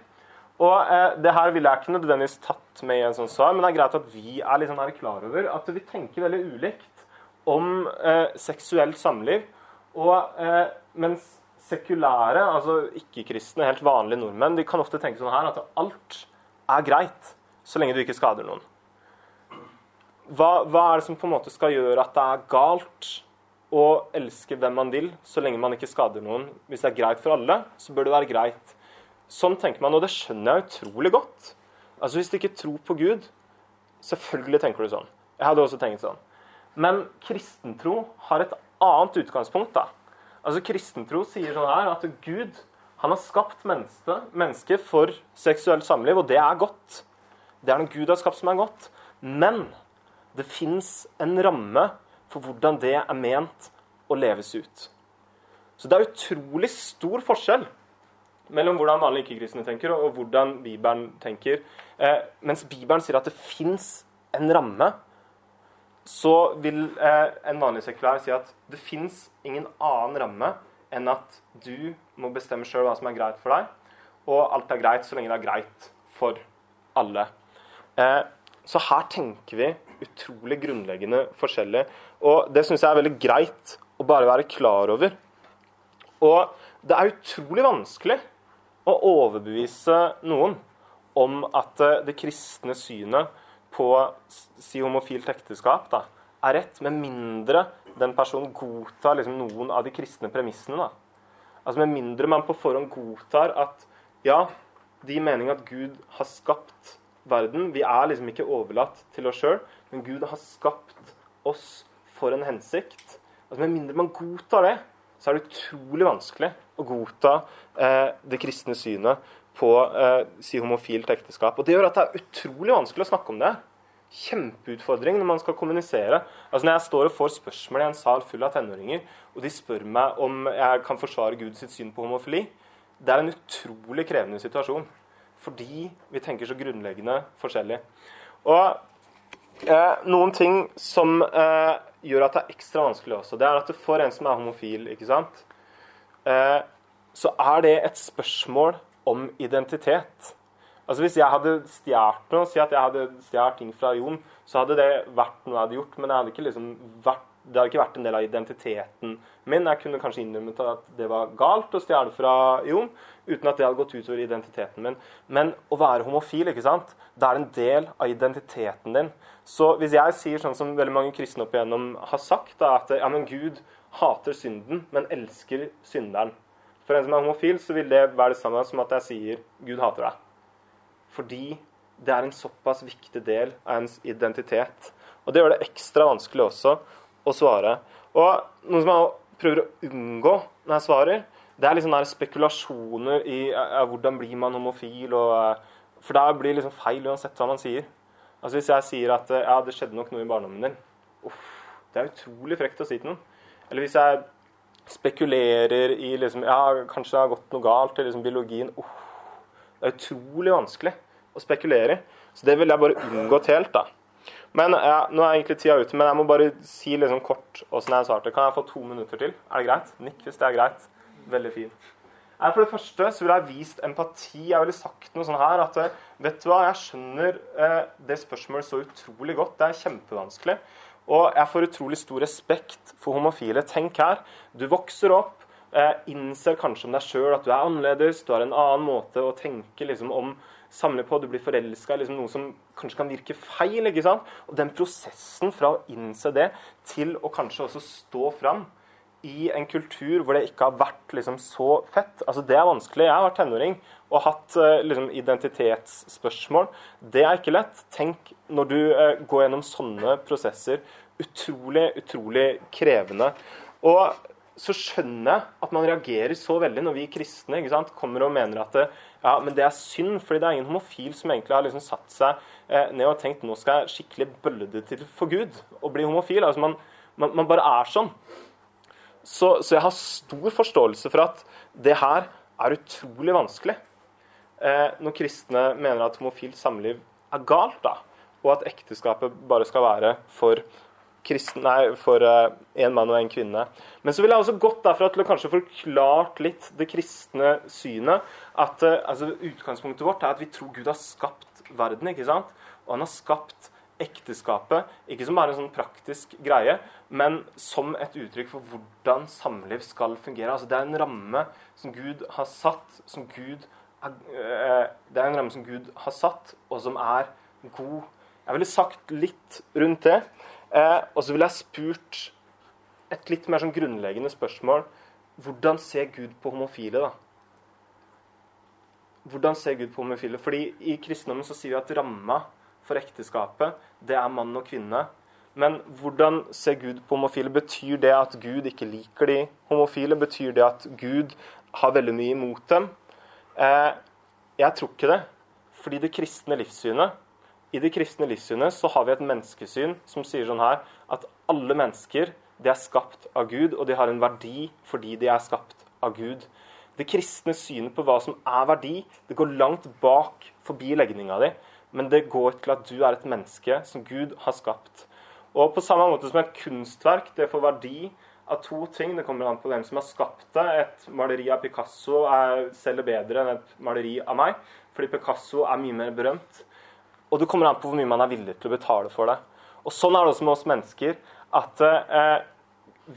Og eh, Det her ville jeg ikke nødvendigvis tatt med i en sånn svar, men det er greit at vi er litt sånn klar over at vi tenker veldig ulikt om eh, seksuelt samliv. Og eh, mens sekulære, altså ikke-kristne, helt vanlige nordmenn, de kan ofte tenke sånn her at alt er greit så lenge du ikke skader noen. Hva, hva, er det som på en måte skal gjøre at det er galt å elske hvem man vil, så lenge man ikke skader noen. Hvis det er greit for alle, så bør det være greit. Sånn tenker man, og det skjønner jeg utrolig godt. Altså Hvis du ikke tror på Gud Selvfølgelig tenker du sånn. Jeg hadde også tenkt sånn. Men kristentro har et annet utgangspunkt. da. Altså Kristentro sier sånn her at Gud han har skapt mennesket menneske for seksuelt samliv, og det er godt. Det er noe Gud har skapt som er godt. Men det fins en ramme for hvordan det er ment å leves ut. Så det er utrolig stor forskjell mellom hvordan vanlige ikke-kristne tenker, og hvordan Bibelen tenker. Eh, mens Bibelen sier at det fins en ramme, så vil eh, en vanlig sekulær si at det fins ingen annen ramme enn at du må bestemme sjøl hva som er greit for deg, og alt er greit så lenge det er greit for alle. Eh, så her tenker vi utrolig grunnleggende forskjellig. Og det syns jeg er veldig greit å bare være klar over. Og det er utrolig vanskelig å overbevise noen om at eh, det kristne synet på si homofilt ekteskap da, er rett, med mindre den personen godtar liksom, noen av de kristne premissene. Da. Altså Med mindre man på forhånd godtar at ja, de meninger at Gud har skapt verden Vi er liksom ikke overlatt til oss sjøl, men Gud har skapt oss for en hensikt. Altså Med mindre man godtar det, så er det utrolig vanskelig å godta eh, det kristne synet på eh, si homofilt ekteskap. Og Det gjør at det er utrolig vanskelig å snakke om det. Kjempeutfordring når man skal kommunisere. Altså Når jeg står og får spørsmål i en sal full av tenåringer, og de spør meg om jeg kan forsvare Guds syn på homofili, det er en utrolig krevende situasjon. Fordi vi tenker så grunnleggende forskjellig. Og Eh, noen ting som eh, gjør at det er ekstra vanskelig også, det er at for en som er homofil, ikke sant, så er det et spørsmål om identitet. Altså Hvis jeg hadde stjålet noe, si at jeg hadde stjålet ting fra Jon, så hadde det vært noe jeg hadde gjort, men hadde liksom vært det hadde ikke vært en del av identiteten min. Jeg kunne kanskje innrømmet at det var galt å stjele fra Jon, uten at det hadde gått utover identiteten min. Men å være homofil, ikke sant? det er en del av identiteten din. Så hvis jeg sier sånn som veldig mange kristne opp igjennom har sagt, da, at ja, men Gud hater synden, men elsker synderen. For en som er homofil, så vil det være det samme som at jeg sier Gud hater deg. Fordi det er en såpass viktig del av ens identitet. Og det gjør det ekstra vanskelig også å svare. Og noe som jeg prøver å unngå når jeg svarer, det er liksom der spekulasjoner i ja, hvordan blir man homofil. Og, eh, for da blir det liksom feil uansett hva man sier. Altså Hvis jeg sier at ja, det skjedde nok noe i barndommen din uff, Det er utrolig frekt å si til noen. Eller hvis jeg spekulerer i liksom, ja, kanskje det har gått noe galt i liksom, biologien uff, Det er utrolig vanskelig å spekulere i. Så det vil jeg bare unngått helt. da. Men ja, Nå er egentlig tida ute, men jeg må bare si liksom kort åssen jeg svarte. Kan jeg få to minutter til? Er det greit? Nikk hvis det er greit. Veldig fint. For det første så ville jeg vist empati. Jeg ville sagt noe sånn her at vet du hva, jeg skjønner eh, det spørsmålet så utrolig godt. Det er kjempevanskelig. Og jeg får utrolig stor respekt for homofile. Tenk her. Du vokser opp, eh, innser kanskje om deg sjøl at du er annerledes, du har en annen måte å tenke liksom, om samle på, du blir forelska i liksom noe som kanskje kan virke feil. ikke sant? Og den prosessen fra å innse det til å kanskje også stå fram i en kultur hvor det ikke har vært liksom så fett altså Det er vanskelig. Jeg har vært tenåring og hatt uh, liksom, identitetsspørsmål. Det er ikke lett. Tenk når du eh, går gjennom sånne prosesser. Utrolig, utrolig krevende. Og så skjønner jeg at man reagerer så veldig når vi kristne sant, kommer og mener at det, ja, men det er synd, fordi det er ingen homofil som egentlig har liksom satt seg eh, ned og tenkt nå skal jeg skikkelig bølle det til for Gud og bli homofil. Altså man, man, man bare er sånn. Så, så, jeg har stor forståelse for at det her er utrolig vanskelig. Eh, når kristne mener at homofilt samliv er galt, da, og at ekteskapet bare skal være for kristen, nei, for uh, en mann og en kvinne. Men så vil jeg også gått derfra til å kanskje forklart litt det kristne synet. At eh, altså, Utgangspunktet vårt er at vi tror Gud har skapt verden. ikke sant? Og han har skapt ekteskapet ikke som bare en sånn praktisk greie, men som et uttrykk for hvordan samliv skal fungere. Altså Det er en ramme som Gud har satt, som Gud er, uh, Det er en ramme som Gud har satt, og som er god. Jeg ville sagt litt rundt det. Eh, og så ville jeg spurt et litt mer sånn grunnleggende spørsmål. Hvordan ser Gud på homofile, da? Hvordan ser Gud på homofile? Fordi I kristendommen så sier vi at ramma for ekteskapet, det er mann og kvinne. Men hvordan ser Gud på homofile? Betyr det at Gud ikke liker de homofile? Betyr det at Gud har veldig mye imot dem? Eh, jeg tror ikke det. Fordi det kristne livssynet i det kristne livssynet så har vi et menneskesyn som sier sånn her at alle mennesker de er skapt av Gud, og de har en verdi fordi de er skapt av Gud. Det kristne synet på hva som er verdi, det går langt bak forbi legninga di. Men det går til at du er et menneske som Gud har skapt. Og på samme måte som et kunstverk det får verdi av to ting. Det kommer an på hvem som har skapt det. Et maleri av Picasso er, selger bedre enn et maleri av meg, fordi Picasso er mye mer berømt. Og det kommer an på hvor mye man er villig til å betale for det. Og Sånn er det også med oss mennesker. At eh,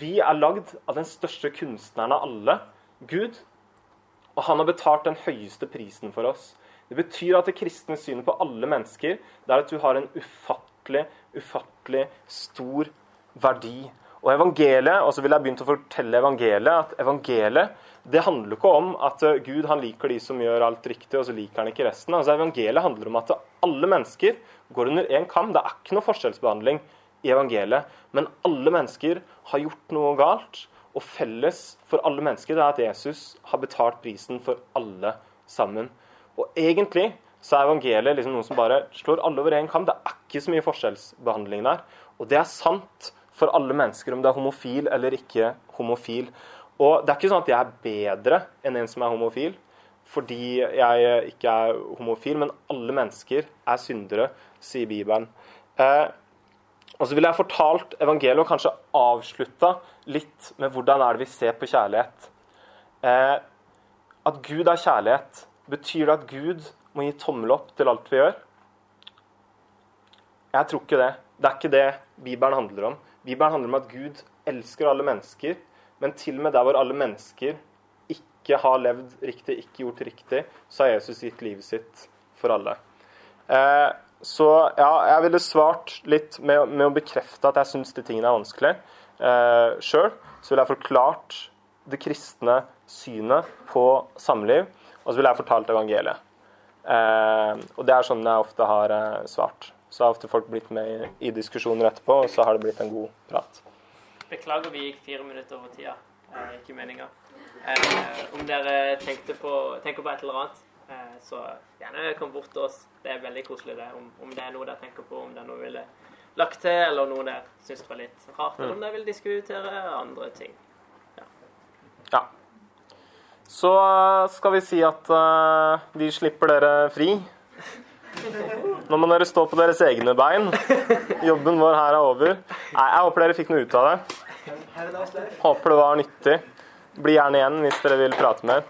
vi er lagd av den største kunstneren av alle, Gud. Og han har betalt den høyeste prisen for oss. Det betyr at det kristne synet på alle mennesker det er at du har en ufattelig, ufattelig stor verdi. Og evangeliet, og så vil jeg begynne å fortelle evangeliet, at evangeliet det handler ikke om at eh, Gud han liker de som gjør alt riktig, og så liker han ikke resten. Altså Evangeliet handler om at alle mennesker går under én kam. Det er ikke noe forskjellsbehandling i evangeliet. Men alle mennesker har gjort noe galt. Og felles for alle mennesker det er at Jesus har betalt prisen for alle sammen. Og egentlig så er evangeliet liksom noe som bare slår alle over én kam. Det er ikke så mye forskjellsbehandling der. Og det er sant for alle mennesker, om det er homofil eller ikke homofil. Og det er ikke sånn at jeg er bedre enn en som er homofil, fordi jeg ikke er homofil, men alle mennesker er syndere, sier Bibelen. Eh, og så ville jeg fortalt evangeliet og kanskje avslutta litt med hvordan er det vi ser på kjærlighet. Eh, at Gud er kjærlighet, betyr det at Gud må gi tommel opp til alt vi gjør? Jeg tror ikke det. Det er ikke det Bibelen handler om. Bibelen handler om at Gud elsker alle mennesker, men til og med der hvor alle mennesker ikke har levd riktig, ikke gjort riktig, så har Jesus gitt livet sitt for alle. Eh, så ja, jeg ville svart litt med, med å bekrefte at jeg syns de tingene er vanskelig eh, sjøl. Så ville jeg forklart det kristne synet på samliv, og så ville jeg fortalt evangeliet. Eh, og det er sånn jeg ofte har eh, svart. Så har ofte folk blitt med i, i, diskusjoner etterpå, og så har det blitt en god prat. Beklager vi gikk fire minutter over tida. Eh, ikke meninga. Eh, om dere på, tenker på et eller annet Eh, så gjerne kom bort til oss. Det er veldig koselig det. Om, om, det er noe dere tenker på, om det er noe vi ville lagt til, eller noe dere syns var litt rart, eller om dere vil diskutere andre ting. Ja. ja. Så eh, skal vi si at uh, vi slipper dere fri. Nå må dere stå på deres egne bein. Jobben vår her er over. Nei, jeg håper dere fikk noe ut av det. Håper det var nyttig. Bli gjerne igjen hvis dere vil prate mer.